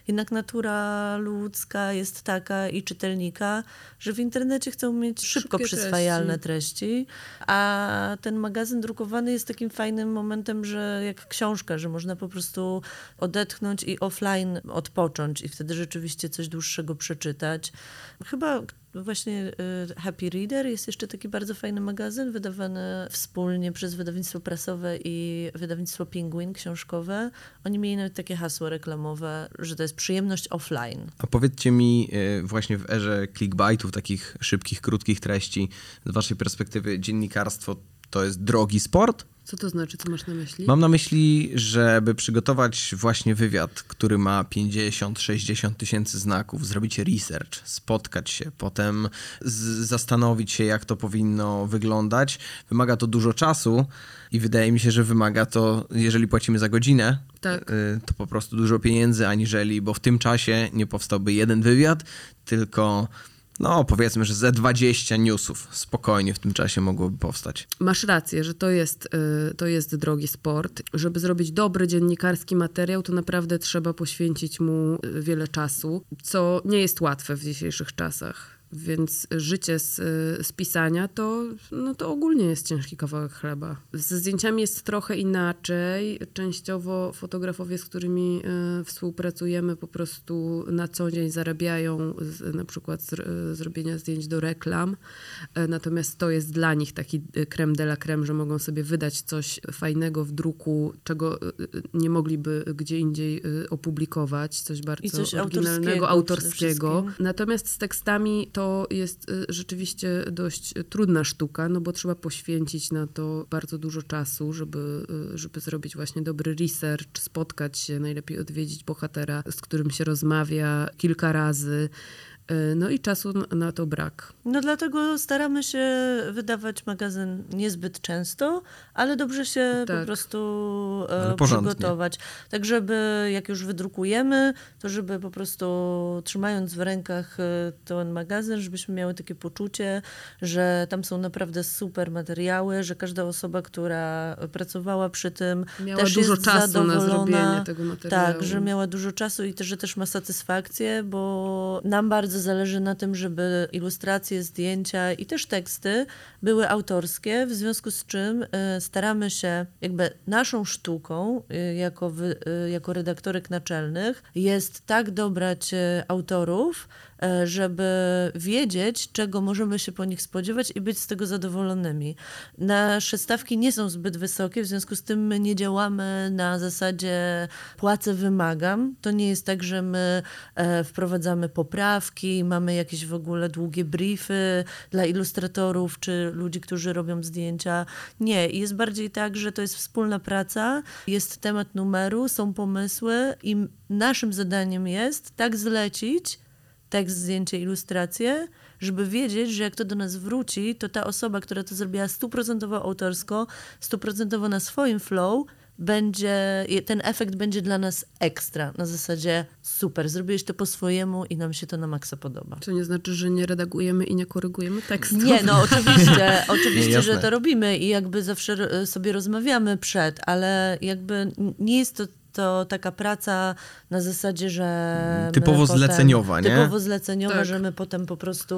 jednak natura ludzka jest taka i czytelnika, że w internecie chcą mieć szybko przyswajalne treści. treści, a ten magazyn drukowany jest takim fajnym momentem, że jak książka, że można po prostu odetchnąć i offline odpocząć i wtedy rzeczywiście coś dłuższego przeczytać. Chyba właśnie y, Happy Reader jest jeszcze taki bardzo fajny magazyn wydawany wspólnie przez wydawnictwo prasowe i wydawnictwo Penguin książkowe. Oni mieli nawet takie hasło reklamowe, że to jest przyjemność offline. A powiedzcie mi y, właśnie w erze clickbaitów, takich szybkich, krótkich treści, z waszej perspektywy dziennikarstwo to jest drogi sport? Co to znaczy? Co masz na myśli? Mam na myśli, żeby przygotować właśnie wywiad, który ma 50-60 tysięcy znaków, zrobić research, spotkać się, potem zastanowić się, jak to powinno wyglądać. Wymaga to dużo czasu i wydaje mi się, że wymaga to, jeżeli płacimy za godzinę, tak. Y, to po prostu dużo pieniędzy, aniżeli, bo w tym czasie nie powstałby jeden wywiad, tylko no powiedzmy, że ze 20 newsów spokojnie w tym czasie mogłoby powstać. Masz rację, że to jest, y, to jest drogi sport. Żeby zrobić dobry dziennikarski materiał, to naprawdę trzeba poświęcić mu y, wiele czasu, co nie jest łatwe w dzisiejszych czasach. Więc życie z, z pisania to, no to ogólnie jest ciężki kawałek chleba. Ze zdjęciami jest trochę inaczej. Częściowo fotografowie, z którymi y, współpracujemy, po prostu na co dzień zarabiają z, na przykład z, zrobienia zdjęć do reklam. Y, natomiast to jest dla nich taki creme de la creme, że mogą sobie wydać coś fajnego w druku, czego nie mogliby gdzie indziej opublikować, coś bardzo coś oryginalnego, autorskiego. autorskiego. Natomiast z tekstami to jest y, rzeczywiście dość trudna sztuka, no bo trzeba poświęcić na to bardzo dużo czasu, żeby, y, żeby zrobić właśnie dobry research, spotkać się, najlepiej odwiedzić bohatera, z którym się rozmawia kilka razy, no i czasu na to brak. No dlatego staramy się wydawać magazyn niezbyt często, ale dobrze się tak. po prostu e, przygotować. Tak, żeby jak już wydrukujemy, to żeby po prostu trzymając w rękach e, ten magazyn, żebyśmy miały takie poczucie, że tam są naprawdę super materiały, że każda osoba, która pracowała przy tym, miała też dużo jest czasu zadowolona. na zrobienie tego materiału. Tak, że miała dużo czasu i też, że też ma satysfakcję, bo nam bardzo bardzo zależy na tym, żeby ilustracje, zdjęcia i też teksty były autorskie, w związku z czym e, staramy się, jakby naszą sztuką e, jako, e, jako redaktorek naczelnych jest tak dobrać autorów, żeby wiedzieć, czego możemy się po nich spodziewać i być z tego zadowolonymi. Nasze stawki nie są zbyt wysokie, w związku z tym my nie działamy na zasadzie płacę, wymagam. To nie jest tak, że my e, wprowadzamy poprawki, mamy jakieś w ogóle długie briefy dla ilustratorów czy ludzi, którzy robią zdjęcia. Nie, jest bardziej tak, że to jest wspólna praca, jest temat numeru, są pomysły i naszym zadaniem jest tak zlecić tekst, zdjęcie, ilustrację, żeby wiedzieć, że jak to do nas wróci, to ta osoba, która to zrobiła stuprocentowo autorsko, stuprocentowo na swoim flow, będzie, ten efekt będzie dla nas ekstra. Na zasadzie super, zrobiłeś to po swojemu i nam się to na maksa podoba. Co nie znaczy, że nie redagujemy i nie korygujemy tekstu. Nie, no oczywiście, oczywiście, że to robimy i jakby zawsze sobie rozmawiamy przed, ale jakby nie jest to to taka praca na zasadzie, że. Typowo potem, zleceniowa, nie? Typowo zleceniowa, tak. że my potem po prostu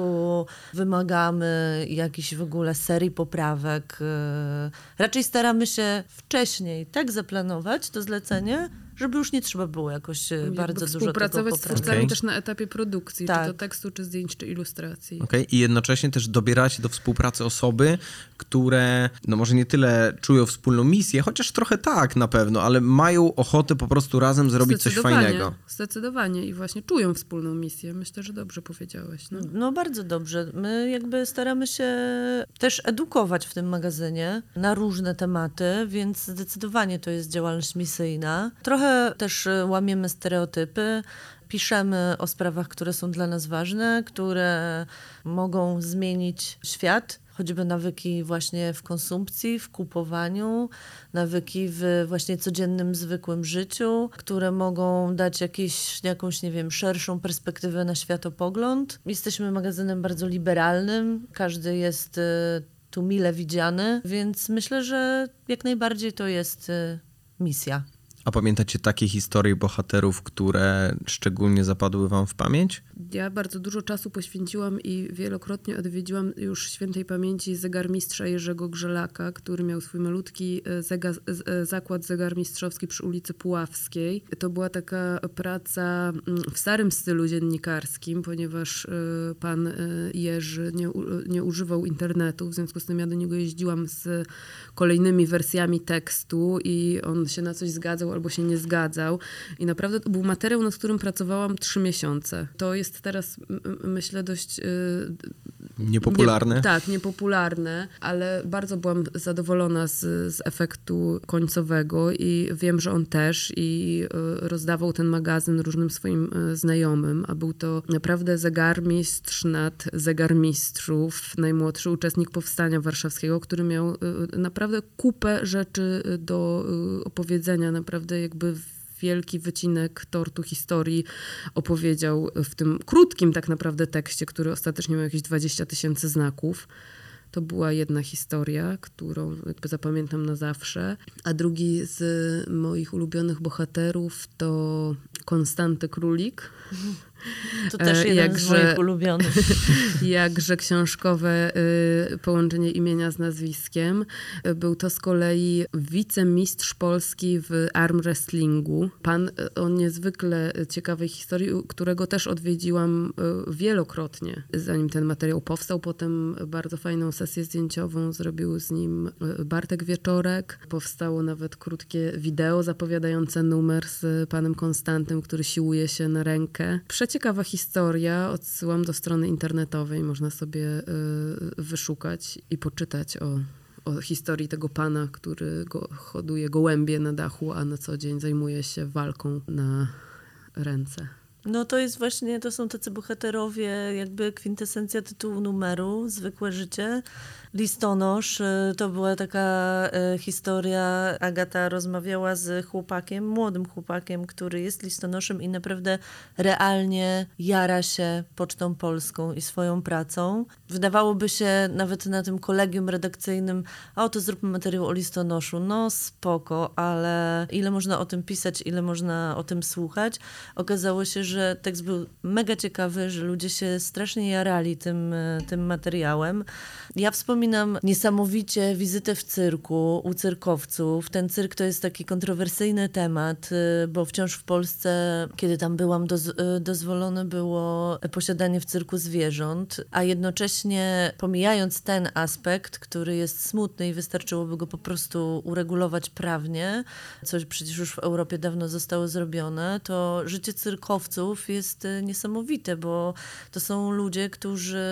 wymagamy jakiejś w ogóle serii poprawek. Y, raczej staramy się wcześniej tak zaplanować to zlecenie, żeby już nie trzeba było jakoś e, Jakby bardzo dużo Współpracować z twórcami okay. też na etapie produkcji, tak. czy to tekstu, czy zdjęć, czy ilustracji. Okay. I jednocześnie też dobieracie do współpracy osoby, które no może nie tyle czują wspólną misję, chociaż trochę tak na pewno, ale mają ochotę po prostu razem zrobić coś fajnego. Zdecydowanie i właśnie czują wspólną misję. Myślę, że dobrze powiedziałeś. No. no bardzo dobrze. My jakby staramy się też edukować w tym magazynie na różne tematy, więc zdecydowanie to jest działalność misyjna. Trochę też e, łamiemy stereotypy, piszemy o sprawach, które są dla nas ważne, które mogą zmienić świat choćby nawyki właśnie w konsumpcji, w kupowaniu, nawyki w właśnie codziennym, zwykłym życiu, które mogą dać jakieś, jakąś, nie wiem, szerszą perspektywę na światopogląd. Jesteśmy magazynem bardzo liberalnym, każdy jest y, tu mile widziany, więc myślę, że jak najbardziej to jest y, misja. A pamiętacie takie historie bohaterów, które szczególnie zapadły wam w pamięć? Ja bardzo dużo czasu poświęciłam i wielokrotnie odwiedziłam już świętej pamięci zegarmistrza Jerzego Grzelaka, który miał swój malutki e, zega e, zakład zegarmistrzowski przy ulicy Puławskiej. To była taka praca mm, w starym stylu dziennikarskim, ponieważ e, pan Jerzy nie, nie używał internetu, w związku z tym ja do niego jeździłam z kolejnymi wersjami tekstu i on się na coś zgadzał albo się nie zgadzał. I naprawdę to był materiał, nad którym pracowałam trzy miesiące. To jest teraz, myślę, dość... Yy, niepopularne. Nie, tak, niepopularne, ale bardzo byłam zadowolona z, z efektu końcowego i wiem, że on też i yy, rozdawał ten magazyn różnym swoim yy, znajomym, a był to naprawdę zegarmistrz nad zegarmistrzów, najmłodszy uczestnik Powstania Warszawskiego, który miał y, naprawdę kupę rzeczy do y, opowiedzenia, naprawdę naprawdę jakby wielki wycinek tortu historii opowiedział w tym krótkim tak naprawdę tekście, który ostatecznie miał jakieś 20 tysięcy znaków. To była jedna historia, którą jakby zapamiętam na zawsze. A drugi z moich ulubionych bohaterów to Konstanty Królik. To też e, jeden jakże, z moich ulubionych. Jakże książkowe y, połączenie imienia z nazwiskiem. Był to z kolei wicemistrz Polski w arm wrestlingu. Pan y, o niezwykle ciekawej historii, którego też odwiedziłam wielokrotnie, zanim ten materiał powstał. Potem bardzo fajną sesję zdjęciową zrobił z nim Bartek Wieczorek. Powstało nawet krótkie wideo zapowiadające numer z panem Konstantym, który siłuje się na rękę ciekawa historia. Odsyłam do strony internetowej. Można sobie y, wyszukać i poczytać o, o historii tego pana, który go, hoduje gołębie na dachu, a na co dzień zajmuje się walką na ręce. No to jest właśnie, to są tacy bohaterowie, jakby kwintesencja tytułu numeru, zwykłe życie. Listonosz, y, to była taka y, historia, Agata rozmawiała z chłopakiem, młodym chłopakiem, który jest listonoszem i naprawdę realnie jara się Pocztą Polską i swoją pracą. Wydawałoby się nawet na tym kolegium redakcyjnym, a oto zróbmy materiał o listonoszu. No spoko, ale ile można o tym pisać, ile można o tym słuchać. Okazało się, że tekst był mega ciekawy, że ludzie się strasznie jarali tym, e, tym materiałem. Ja wspominam niesamowicie wizytę w cyrku u cyrkowców. Ten cyrk to jest taki kontrowersyjny temat, e, bo wciąż w Polsce, kiedy tam byłam, doz, e, dozwolone było posiadanie w cyrku zwierząt, a jednocześnie pomijając ten aspekt, który jest smutny i wystarczyłoby go po prostu uregulować prawnie, co przecież już w Europie dawno zostało zrobione, to życie cyrkowców jest e, niesamowite, bo to są ludzie, którzy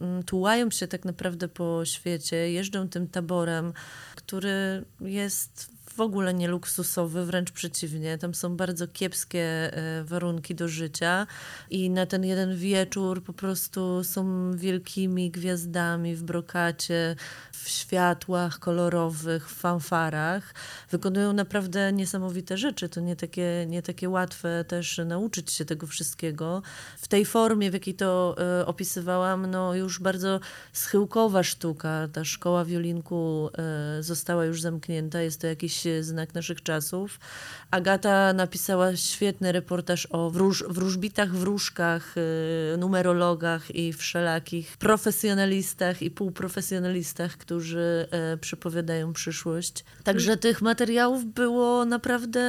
mm, tułają się tak naprawdę po świecie, jeżdżą tym taborem, który jest w ogóle nie luksusowy, wręcz przeciwnie. Tam są bardzo kiepskie e, warunki do życia i na ten jeden wieczór po prostu są wielkimi gwiazdami w brokacie, w światłach kolorowych, w fanfarach. Wykonują naprawdę niesamowite rzeczy. To nie takie, nie takie łatwe też nauczyć się tego wszystkiego. W tej formie, w jakiej to e, opisywałam, no już bardzo schyłkowa sztuka. Ta szkoła wiolinku e, została już zamknięta. Jest to jakiś znak naszych czasów. Agata napisała świetny reportaż o wróż, wróżbitach, wróżkach, y, numerologach i wszelakich profesjonalistach i półprofesjonalistach, którzy e, przepowiadają przyszłość. Także tych materiałów było naprawdę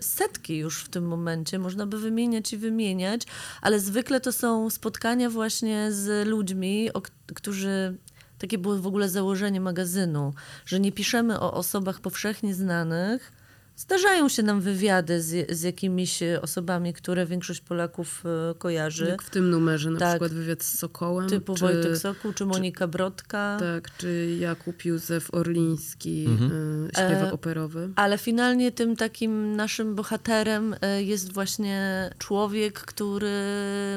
setki już w tym momencie. Można by wymieniać i wymieniać, ale zwykle to są spotkania właśnie z ludźmi, którzy takie było w ogóle założenie magazynu, że nie piszemy o osobach powszechnie znanych, Zdarzają się nam wywiady z, z jakimiś osobami, które większość Polaków e, kojarzy. Jak w tym numerze, na tak, przykład wywiad z Sokołem. Typu czy, Wojtek Sokół, czy Monika czy, Brodka. Tak, czy Jakub Józef Orliński, mhm. y, śpiewak e, operowy. Ale finalnie tym takim naszym bohaterem jest właśnie człowiek, który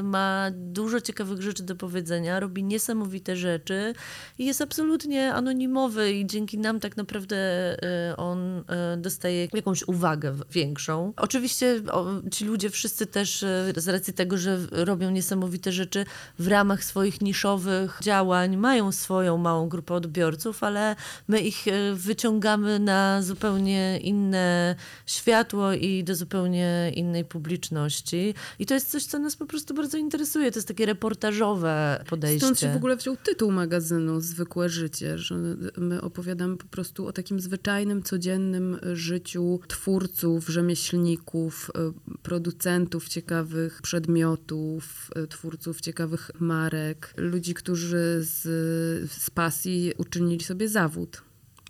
ma dużo ciekawych rzeczy do powiedzenia, robi niesamowite rzeczy i jest absolutnie anonimowy i dzięki nam tak naprawdę on dostaje jakąś uwagę większą. Oczywiście o, ci ludzie wszyscy też e, z racji tego, że robią niesamowite rzeczy w ramach swoich niszowych działań, mają swoją małą grupę odbiorców, ale my ich e, wyciągamy na zupełnie inne światło i do zupełnie innej publiczności. I to jest coś, co nas po prostu bardzo interesuje. To jest takie reportażowe podejście. Stąd się w ogóle wziął tytuł magazynu Zwykłe Życie, że my opowiadamy po prostu o takim zwyczajnym, codziennym życiu twórców, rzemieślników, e, producentów ciekawych przedmiotów, e, twórców ciekawych marek, ludzi, którzy z, z pasji uczynili sobie zawód.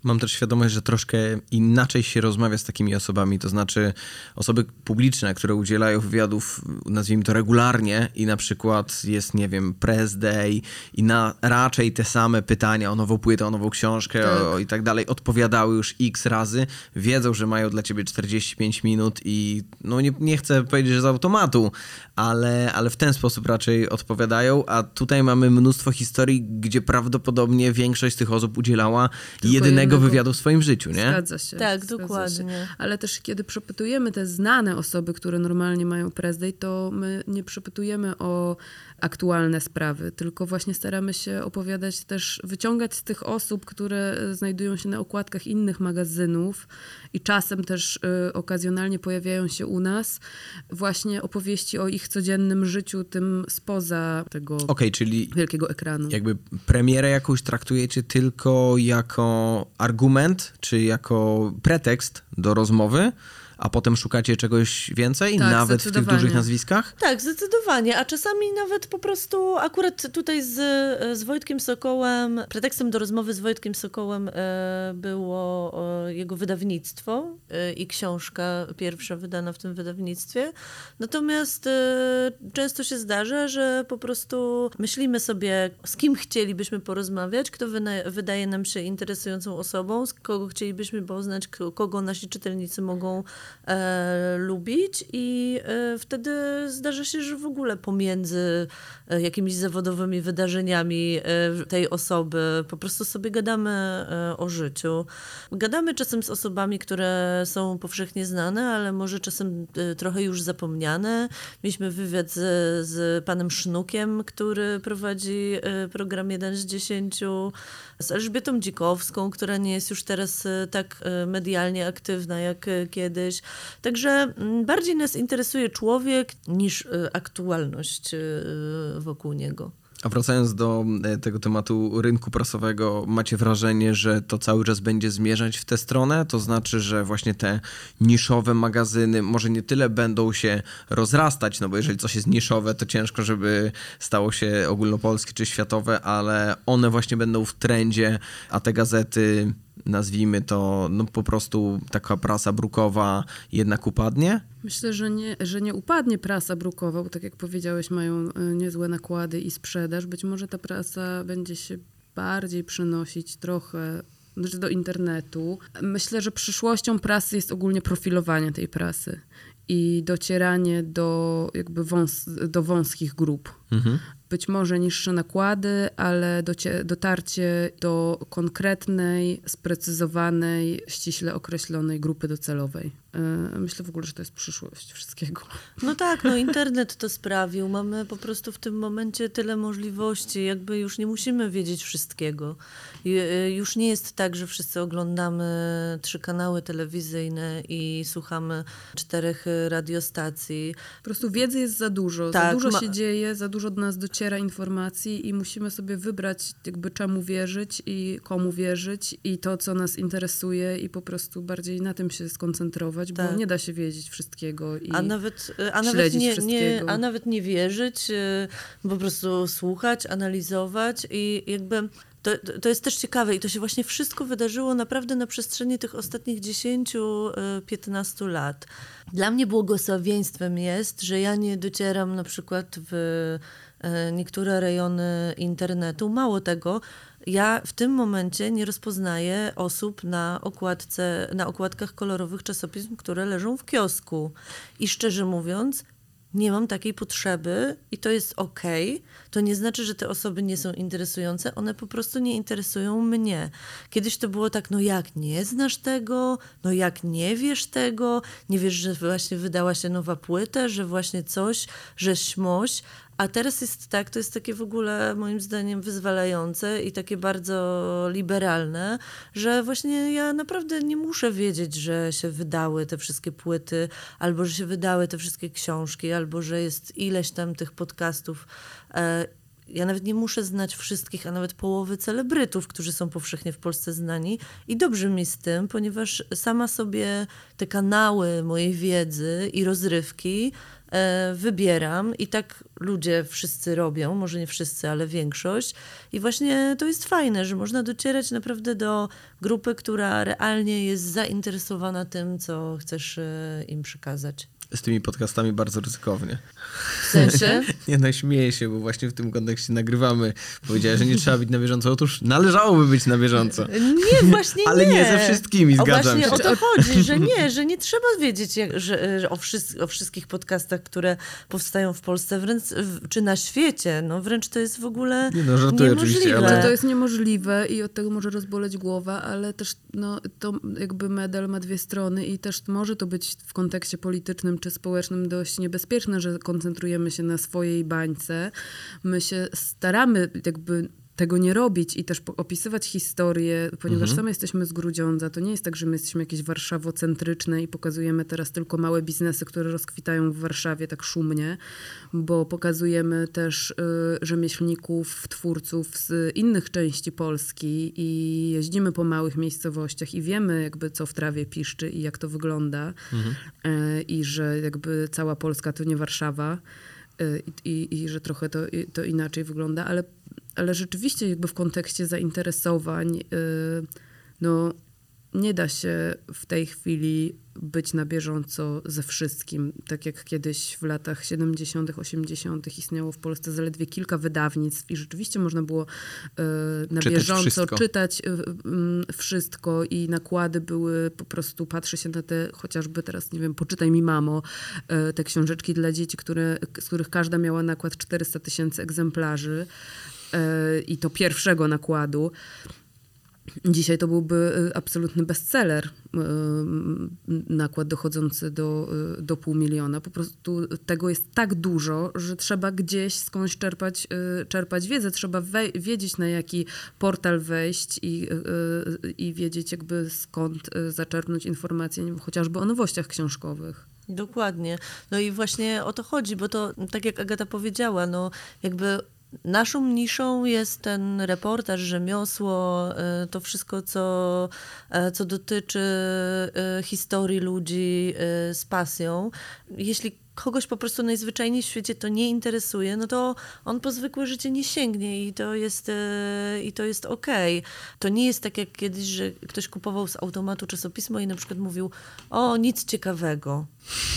Mam też świadomość, że troszkę inaczej się rozmawia z takimi osobami, to znaczy osoby publiczne, które udzielają wywiadów, nazwijmy to regularnie i na przykład jest, nie wiem, press day i na raczej te same pytania o nową płytę, o nową książkę tak. o, i tak dalej odpowiadały już x razy, wiedzą, że mają dla ciebie 45 minut i no nie, nie chcę powiedzieć, że z automatu, ale, ale w ten sposób raczej odpowiadają, a tutaj mamy mnóstwo historii, gdzie prawdopodobnie większość z tych osób udzielała Tylko jedynego jednego wywiadu w swoim życiu, nie? Zgadza się. Tak, zgadza dokładnie. Się. Ale też kiedy przepytujemy te znane osoby, które normalnie mają press day, to my nie przepytujemy o aktualne sprawy, tylko właśnie staramy się opowiadać też, wyciągać z tych osób, które znajdują się na okładkach innych magazynów i czasem też y, okazjonalnie pojawiają się u nas, właśnie opowieści o ich codziennym życiu, tym spoza tego okay, czyli wielkiego ekranu. Jakby premierę jakąś traktujecie tylko jako argument, czy jako pretekst do rozmowy, a potem szukacie czegoś więcej, tak, nawet w tych dużych nazwiskach? Tak, zdecydowanie, a czasami nawet po prostu akurat tutaj z, z Wojtkiem Sokołem, pretekstem do rozmowy z Wojtkiem Sokołem e, było e, jego wydawnictwo e, i książka pierwsza wydana w tym wydawnictwie. Natomiast często się zdarza, że po prostu myślimy sobie, z kim chcielibyśmy porozmawiać, kto wydaje nam się interesującą osobą, z kogo chcielibyśmy poznać, kogo nasi czytelnicy mogą e, lubić i e, wtedy zdarza się, że w ogóle pomiędzy e, jakimiś zawodowymi wydarzeniami e, tej osoby po prostu sobie gadamy e, o życiu. Gadamy czasem z osobami, które są powszechnie znane, ale może czasem trochę już zapomniane. Mieliśmy wywiad z, z panem Sznukiem, który prowadzi program 1 z 10 z Elżbietą Dzikowską, która nie jest już teraz tak medialnie aktywna jak kiedyś, gdzieś. Także mm, bardziej nas interesuje człowiek niż aktualność wokół niego. A wracając do e, tego tematu rynku prasowego, macie wrażenie, że to cały czas będzie zmierzać w tę stronę? To znaczy, że właśnie te niszowe magazyny może nie tyle będą się rozrastać, no bo jeżeli coś jest niszowe, to ciężko, żeby stało się ogólnopolskie czy światowe, ale one właśnie będą w trendzie, a te gazety nazwijmy to, no po prostu taka prasa brukowa jednak upadnie? Myślę, że nie, że nie upadnie prasa brukowa, bo tak jak powiedziałeś, mają e, niezłe nakłady i sprzedaż. Być może ta prasa będzie się bardziej przenosić trochę znaczy do internetu. Myślę, że przyszłością prasy jest ogólnie profilowanie tej prasy i docieranie do jakby wąs do wąskich grup. Mhm być może niższe nakłady, ale dotarcie do konkretnej, sprecyzowanej, ściśle określonej grupy docelowej. E, myślę w ogóle, że to jest przyszłość wszystkiego. No tak, no internet to sprawił. Mamy po prostu w tym momencie tyle możliwości, jakby już nie musimy wiedzieć wszystkiego. E, już nie jest tak, że wszyscy oglądamy trzy kanały telewizyjne i słuchamy czterech radiostacji. Po prostu wiedzy jest za dużo. Tak, za dużo się dzieje, za dużo do nas dociera informacji i musimy sobie wybrać jakby czemu wierzyć i komu wierzyć i to, co nas interesuje i po prostu bardziej na tym się skoncentrować, tak. bo nie da się wiedzieć wszystkiego i a nawet, a nawet nie, nie, A nawet nie wierzyć, y, po prostu słuchać, analizować i jakby to, to jest też ciekawe i to się właśnie wszystko wydarzyło naprawdę na przestrzeni tych ostatnich 10-15 y, lat. Dla mnie błogosławieństwem jest, że ja nie docieram na przykład w niektóre rejony internetu. Mało tego, ja w tym momencie nie rozpoznaję osób na okładce, na okładkach kolorowych czasopism, które leżą w kiosku. I szczerze mówiąc, nie mam takiej potrzeby i to jest ok. To nie znaczy, że te osoby nie są interesujące, one po prostu nie interesują mnie. Kiedyś to było tak, no jak nie znasz tego, no jak nie wiesz tego, nie wiesz, że właśnie wydała się nowa płyta, że właśnie coś, że śmoś, a teraz jest tak, to jest takie w ogóle moim zdaniem wyzwalające i takie bardzo liberalne, że właśnie ja naprawdę nie muszę wiedzieć, że się wydały te wszystkie płyty, albo że się wydały te wszystkie książki, albo że jest ileś tam tych podcastów. E, ja nawet nie muszę znać wszystkich, a nawet połowy celebrytów, którzy są powszechnie w Polsce znani. I dobrze mi z tym, ponieważ sama sobie te kanały mojej wiedzy i rozrywki wybieram i tak ludzie wszyscy robią, może nie wszyscy, ale większość. I właśnie to jest fajne, że można docierać naprawdę do grupy, która realnie jest zainteresowana tym, co chcesz e, im przekazać z tymi podcastami bardzo ryzykownie. W sensie? nie no, śmieję się, bo właśnie w tym kontekście nagrywamy. Powiedziałeś, że nie trzeba być na bieżąco. Otóż należałoby być na bieżąco. Nie, właśnie Ale nie. Ale nie ze wszystkimi, zgadzam o, właśnie się. o to chodzi, że nie, że nie trzeba wiedzieć jak, że, że o, wszys o, wszystkich podcastach, które powstają w Polsce, wręcz, czy na świecie. No wręcz to jest w ogóle nie no, żartuję niemożliwe. oczywiście, ale... To jest niemożliwe i od tego może rozboleć głowa, ale też no, to jakby medal ma dwie strony i też może to być w kontekście politycznym czy społecznym dość niebezpieczne, że koncentrujemy się na swojej bańce. My się staramy jakby tego nie robić i też opisywać historię, ponieważ mhm. same jesteśmy z Grudziądza. To nie jest tak, że my jesteśmy jakieś warszawocentryczne i pokazujemy teraz tylko małe biznesy, które rozkwitają w Warszawie tak szumnie, bo pokazujemy też y, rzemieślników, twórców z innych części Polski i jeździmy po małych miejscowościach i wiemy jakby co w trawie piszczy i jak to wygląda mhm. y, i że jakby cała Polska to nie Warszawa. Y, I, i, że trochę to, to inaczej wygląda, ale ale rzeczywiście jakby w kontekście zainteresowań, y, no nie da się w tej chwili być na bieżąco ze wszystkim. Tak jak kiedyś w latach 70., 80. istniało w Polsce zaledwie kilka wydawnictw i rzeczywiście można było y, na czytać bieżąco wszystko. czytać y, wszystko i nakłady były po prostu, patrzy się na te chociażby teraz, nie wiem, poczytaj mi mamo, te książeczki dla dzieci, które, z których każda miała nakład 400 tysięcy egzemplarzy i to pierwszego nakładu. Dzisiaj to byłby y, absolutny bestseller, y, nakład dochodzący do, do pół miliona. Po prostu tego jest tak dużo, że trzeba gdzieś skądś czerpać, czerpać wiedzę. Trzeba wiedzieć, na jaki portal wejść i, i wiedzieć, jakby skąd zaczerpnąć informacje, chociażby o nowościach książkowych. Dokładnie. No i właśnie o to chodzi, bo to, tak jak Agata powiedziała, no jakby Naszą niszą jest ten reportaż, rzemiosło, y, to wszystko, co, e, co dotyczy y, historii ludzi y, z pasją. Jeśli kogoś po prostu najzwyczajniej w świecie to nie interesuje, no to on po zwykłe życie nie sięgnie i to jest, i to jest okej. Okay. To nie jest tak jak kiedyś, że ktoś kupował z automatu czasopismo i na przykład mówił, o, nic ciekawego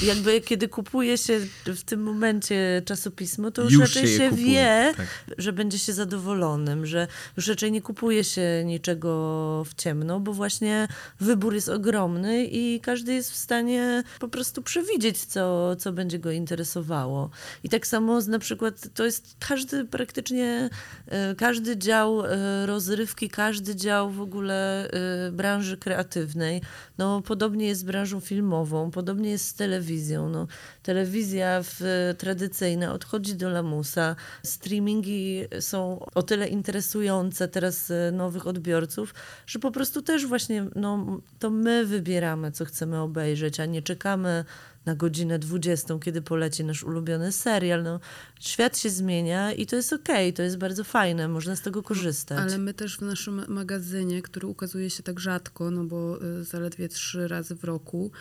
jakby kiedy kupuje się w tym momencie czasopismo, to już, już raczej się, się wie, tak. że będzie się zadowolonym, że już raczej nie kupuje się niczego w ciemno, bo właśnie wybór jest ogromny i każdy jest w stanie po prostu przewidzieć, co, co będzie go interesowało. I tak samo na przykład to jest każdy praktycznie, e, każdy dział e, rozrywki, każdy dział w ogóle e, branży kreatywnej. No, podobnie jest z branżą filmową, podobnie jest z telewizją. No, telewizja w, tradycyjna odchodzi do lamusa. Streamingi są o tyle interesujące teraz nowych odbiorców, że po prostu też właśnie no, to my wybieramy, co chcemy obejrzeć, a nie czekamy na godzinę 20, kiedy poleci nasz ulubiony serial. No, świat się zmienia i to jest okej, okay, to jest bardzo fajne, można z tego korzystać. Ale my też w naszym magazynie, który ukazuje się tak rzadko, no bo y, zaledwie trzy razy w roku,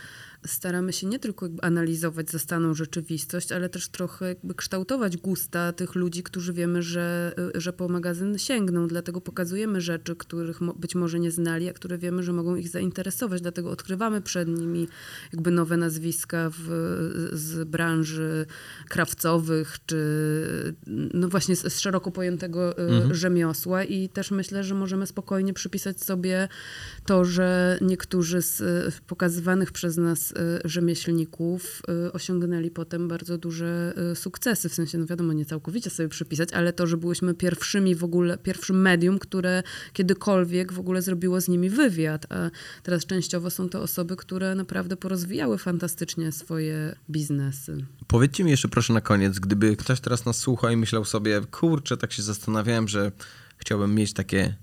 staramy się nie tylko jakby analizować zastaną rzeczywistość, ale też trochę jakby kształtować gusta tych ludzi, którzy wiemy, że, y, że po magazyn sięgną. Dlatego pokazujemy rzeczy, których być może nie znali, a które wiemy, że mogą ich zainteresować. Dlatego odkrywamy przed nimi jakby nowe nazwiska w, z branży krawcowych, czy no właśnie z, z szeroko pojętego y, mhm. rzemiosła i też myślę, że możemy spokojnie przypisać sobie to, że niektórzy z y, pokazywanych przez nas Y, rzemieślników y, osiągnęli potem bardzo duże y, sukcesy. W sensie, no wiadomo, nie całkowicie sobie przypisać, ale to, że byłyśmy pierwszymi w ogóle, pierwszym medium, które kiedykolwiek w ogóle zrobiło z nimi wywiad. A teraz częściowo są to osoby, które naprawdę porozwijały fantastycznie swoje biznesy. Powiedzcie mi jeszcze proszę na koniec, gdyby ktoś teraz nas słucha i myślał sobie, kurczę, tak się zastanawiałem, że chciałbym mieć takie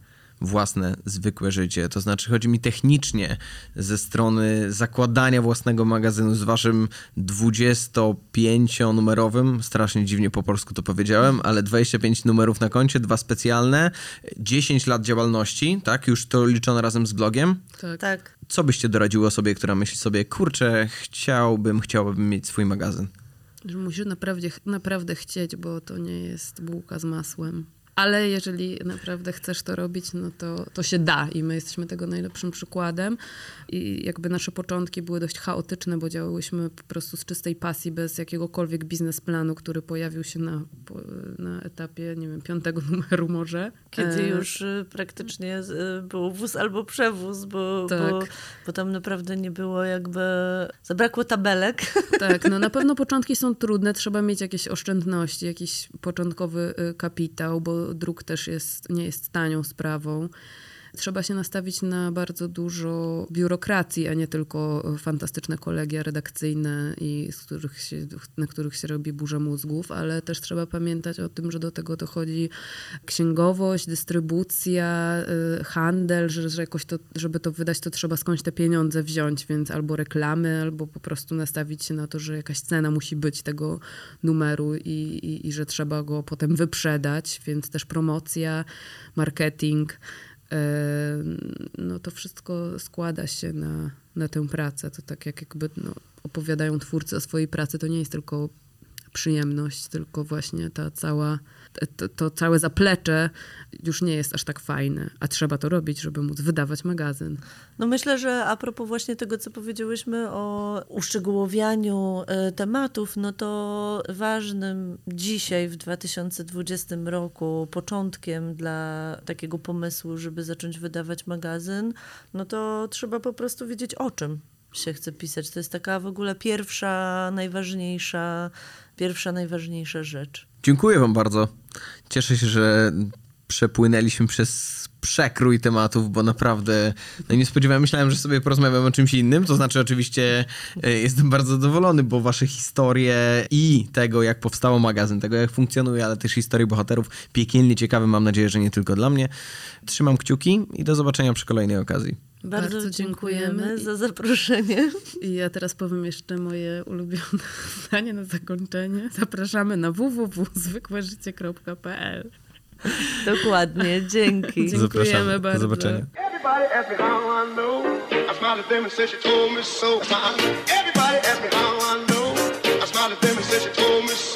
własne, zwykłe życie. To znaczy, chodzi mi technicznie ze strony zakładania własnego magazynu z waszym 25-numerowym, strasznie dziwnie po polsku to powiedziałem, ale 25 numerów na koncie, dwa specjalne, 10 lat działalności, tak? Już to liczono razem z blogiem? Tak. tak. Co byście doradziły osobie, która myśli sobie, kurczę, chciałbym, chciałabym mieć swój magazyn? Musisz naprawdę, naprawdę chcieć, bo to nie jest bułka z masłem. Ale jeżeli naprawdę chcesz to robić, no to, to się da i my jesteśmy tego najlepszym przykładem. I jakby nasze początki były dość chaotyczne, bo działałyśmy po prostu z czystej pasji, bez jakiegokolwiek biznesplanu, który pojawił się na, na etapie, nie wiem, piątego numeru może. Kiedy e... już y, praktycznie y, był wóz albo przewóz, bo, tak. bo, bo tam naprawdę nie było jakby, zabrakło tabelek. Tak, no na pewno początki są trudne, trzeba mieć jakieś oszczędności, jakiś początkowy y, kapitał, bo druk też jest, nie jest tanią sprawą. Trzeba się nastawić na bardzo dużo biurokracji, a nie tylko fantastyczne kolegia redakcyjne, i z których się, na których się robi burza mózgów, ale też trzeba pamiętać o tym, że do tego dochodzi księgowość, dystrybucja, y, handel, że, że jakoś to, żeby to wydać, to trzeba skądś te pieniądze wziąć, więc albo reklamy, albo po prostu nastawić się na to, że jakaś cena musi być tego numeru i, i, i że trzeba go potem wyprzedać, więc też promocja, marketing no to wszystko składa się na, na tę pracę. To tak jak jakby no, opowiadają twórcy o swojej pracy, to nie jest tylko przyjemność, tylko właśnie ta cała, to, to, całe zaplecze już nie jest aż tak fajne, a trzeba to robić, żeby móc wydawać magazyn. No myślę, że a propos właśnie tego, co powiedziałyśmy o uszczegółowianiu e, tematów, no to ważnym dzisiaj w 2020 roku początkiem dla takiego pomysłu, żeby zacząć wydawać magazyn, no to trzeba po prostu wiedzieć o czym się chce pisać. To jest taka w ogóle pierwsza, najważniejsza, pierwsza, najważniejsza rzecz. Dziękuję Wam bardzo. Cieszę się, że przepłynęliśmy przez przekrój tematów, bo naprawdę no nie spodziewałem, myślałem, że sobie porozmawiam o czymś innym, to znaczy oczywiście e, jestem bardzo zadowolony, bo wasze historie i tego, jak powstało magazyn, tego, jak funkcjonuje, ale też historii bohaterów, piekielnie ciekawe, mam nadzieję, że nie tylko dla mnie. Trzymam kciuki i do zobaczenia przy kolejnej okazji. Bardzo, Bardzo dziękujemy, dziękujemy. za zaproszenie. I ja teraz powiem jeszcze moje ulubione zdanie na zakończenie. Zapraszamy na www.zwykłeżycie.pl Dokładnie, dzięki. Dziękujemy Zapraszamy. bardzo. Do zobaczenia. Everybody ask me how I know. I smiled at them and said she told me so. Everybody ask me how I know. I smiled at them and said she told me so.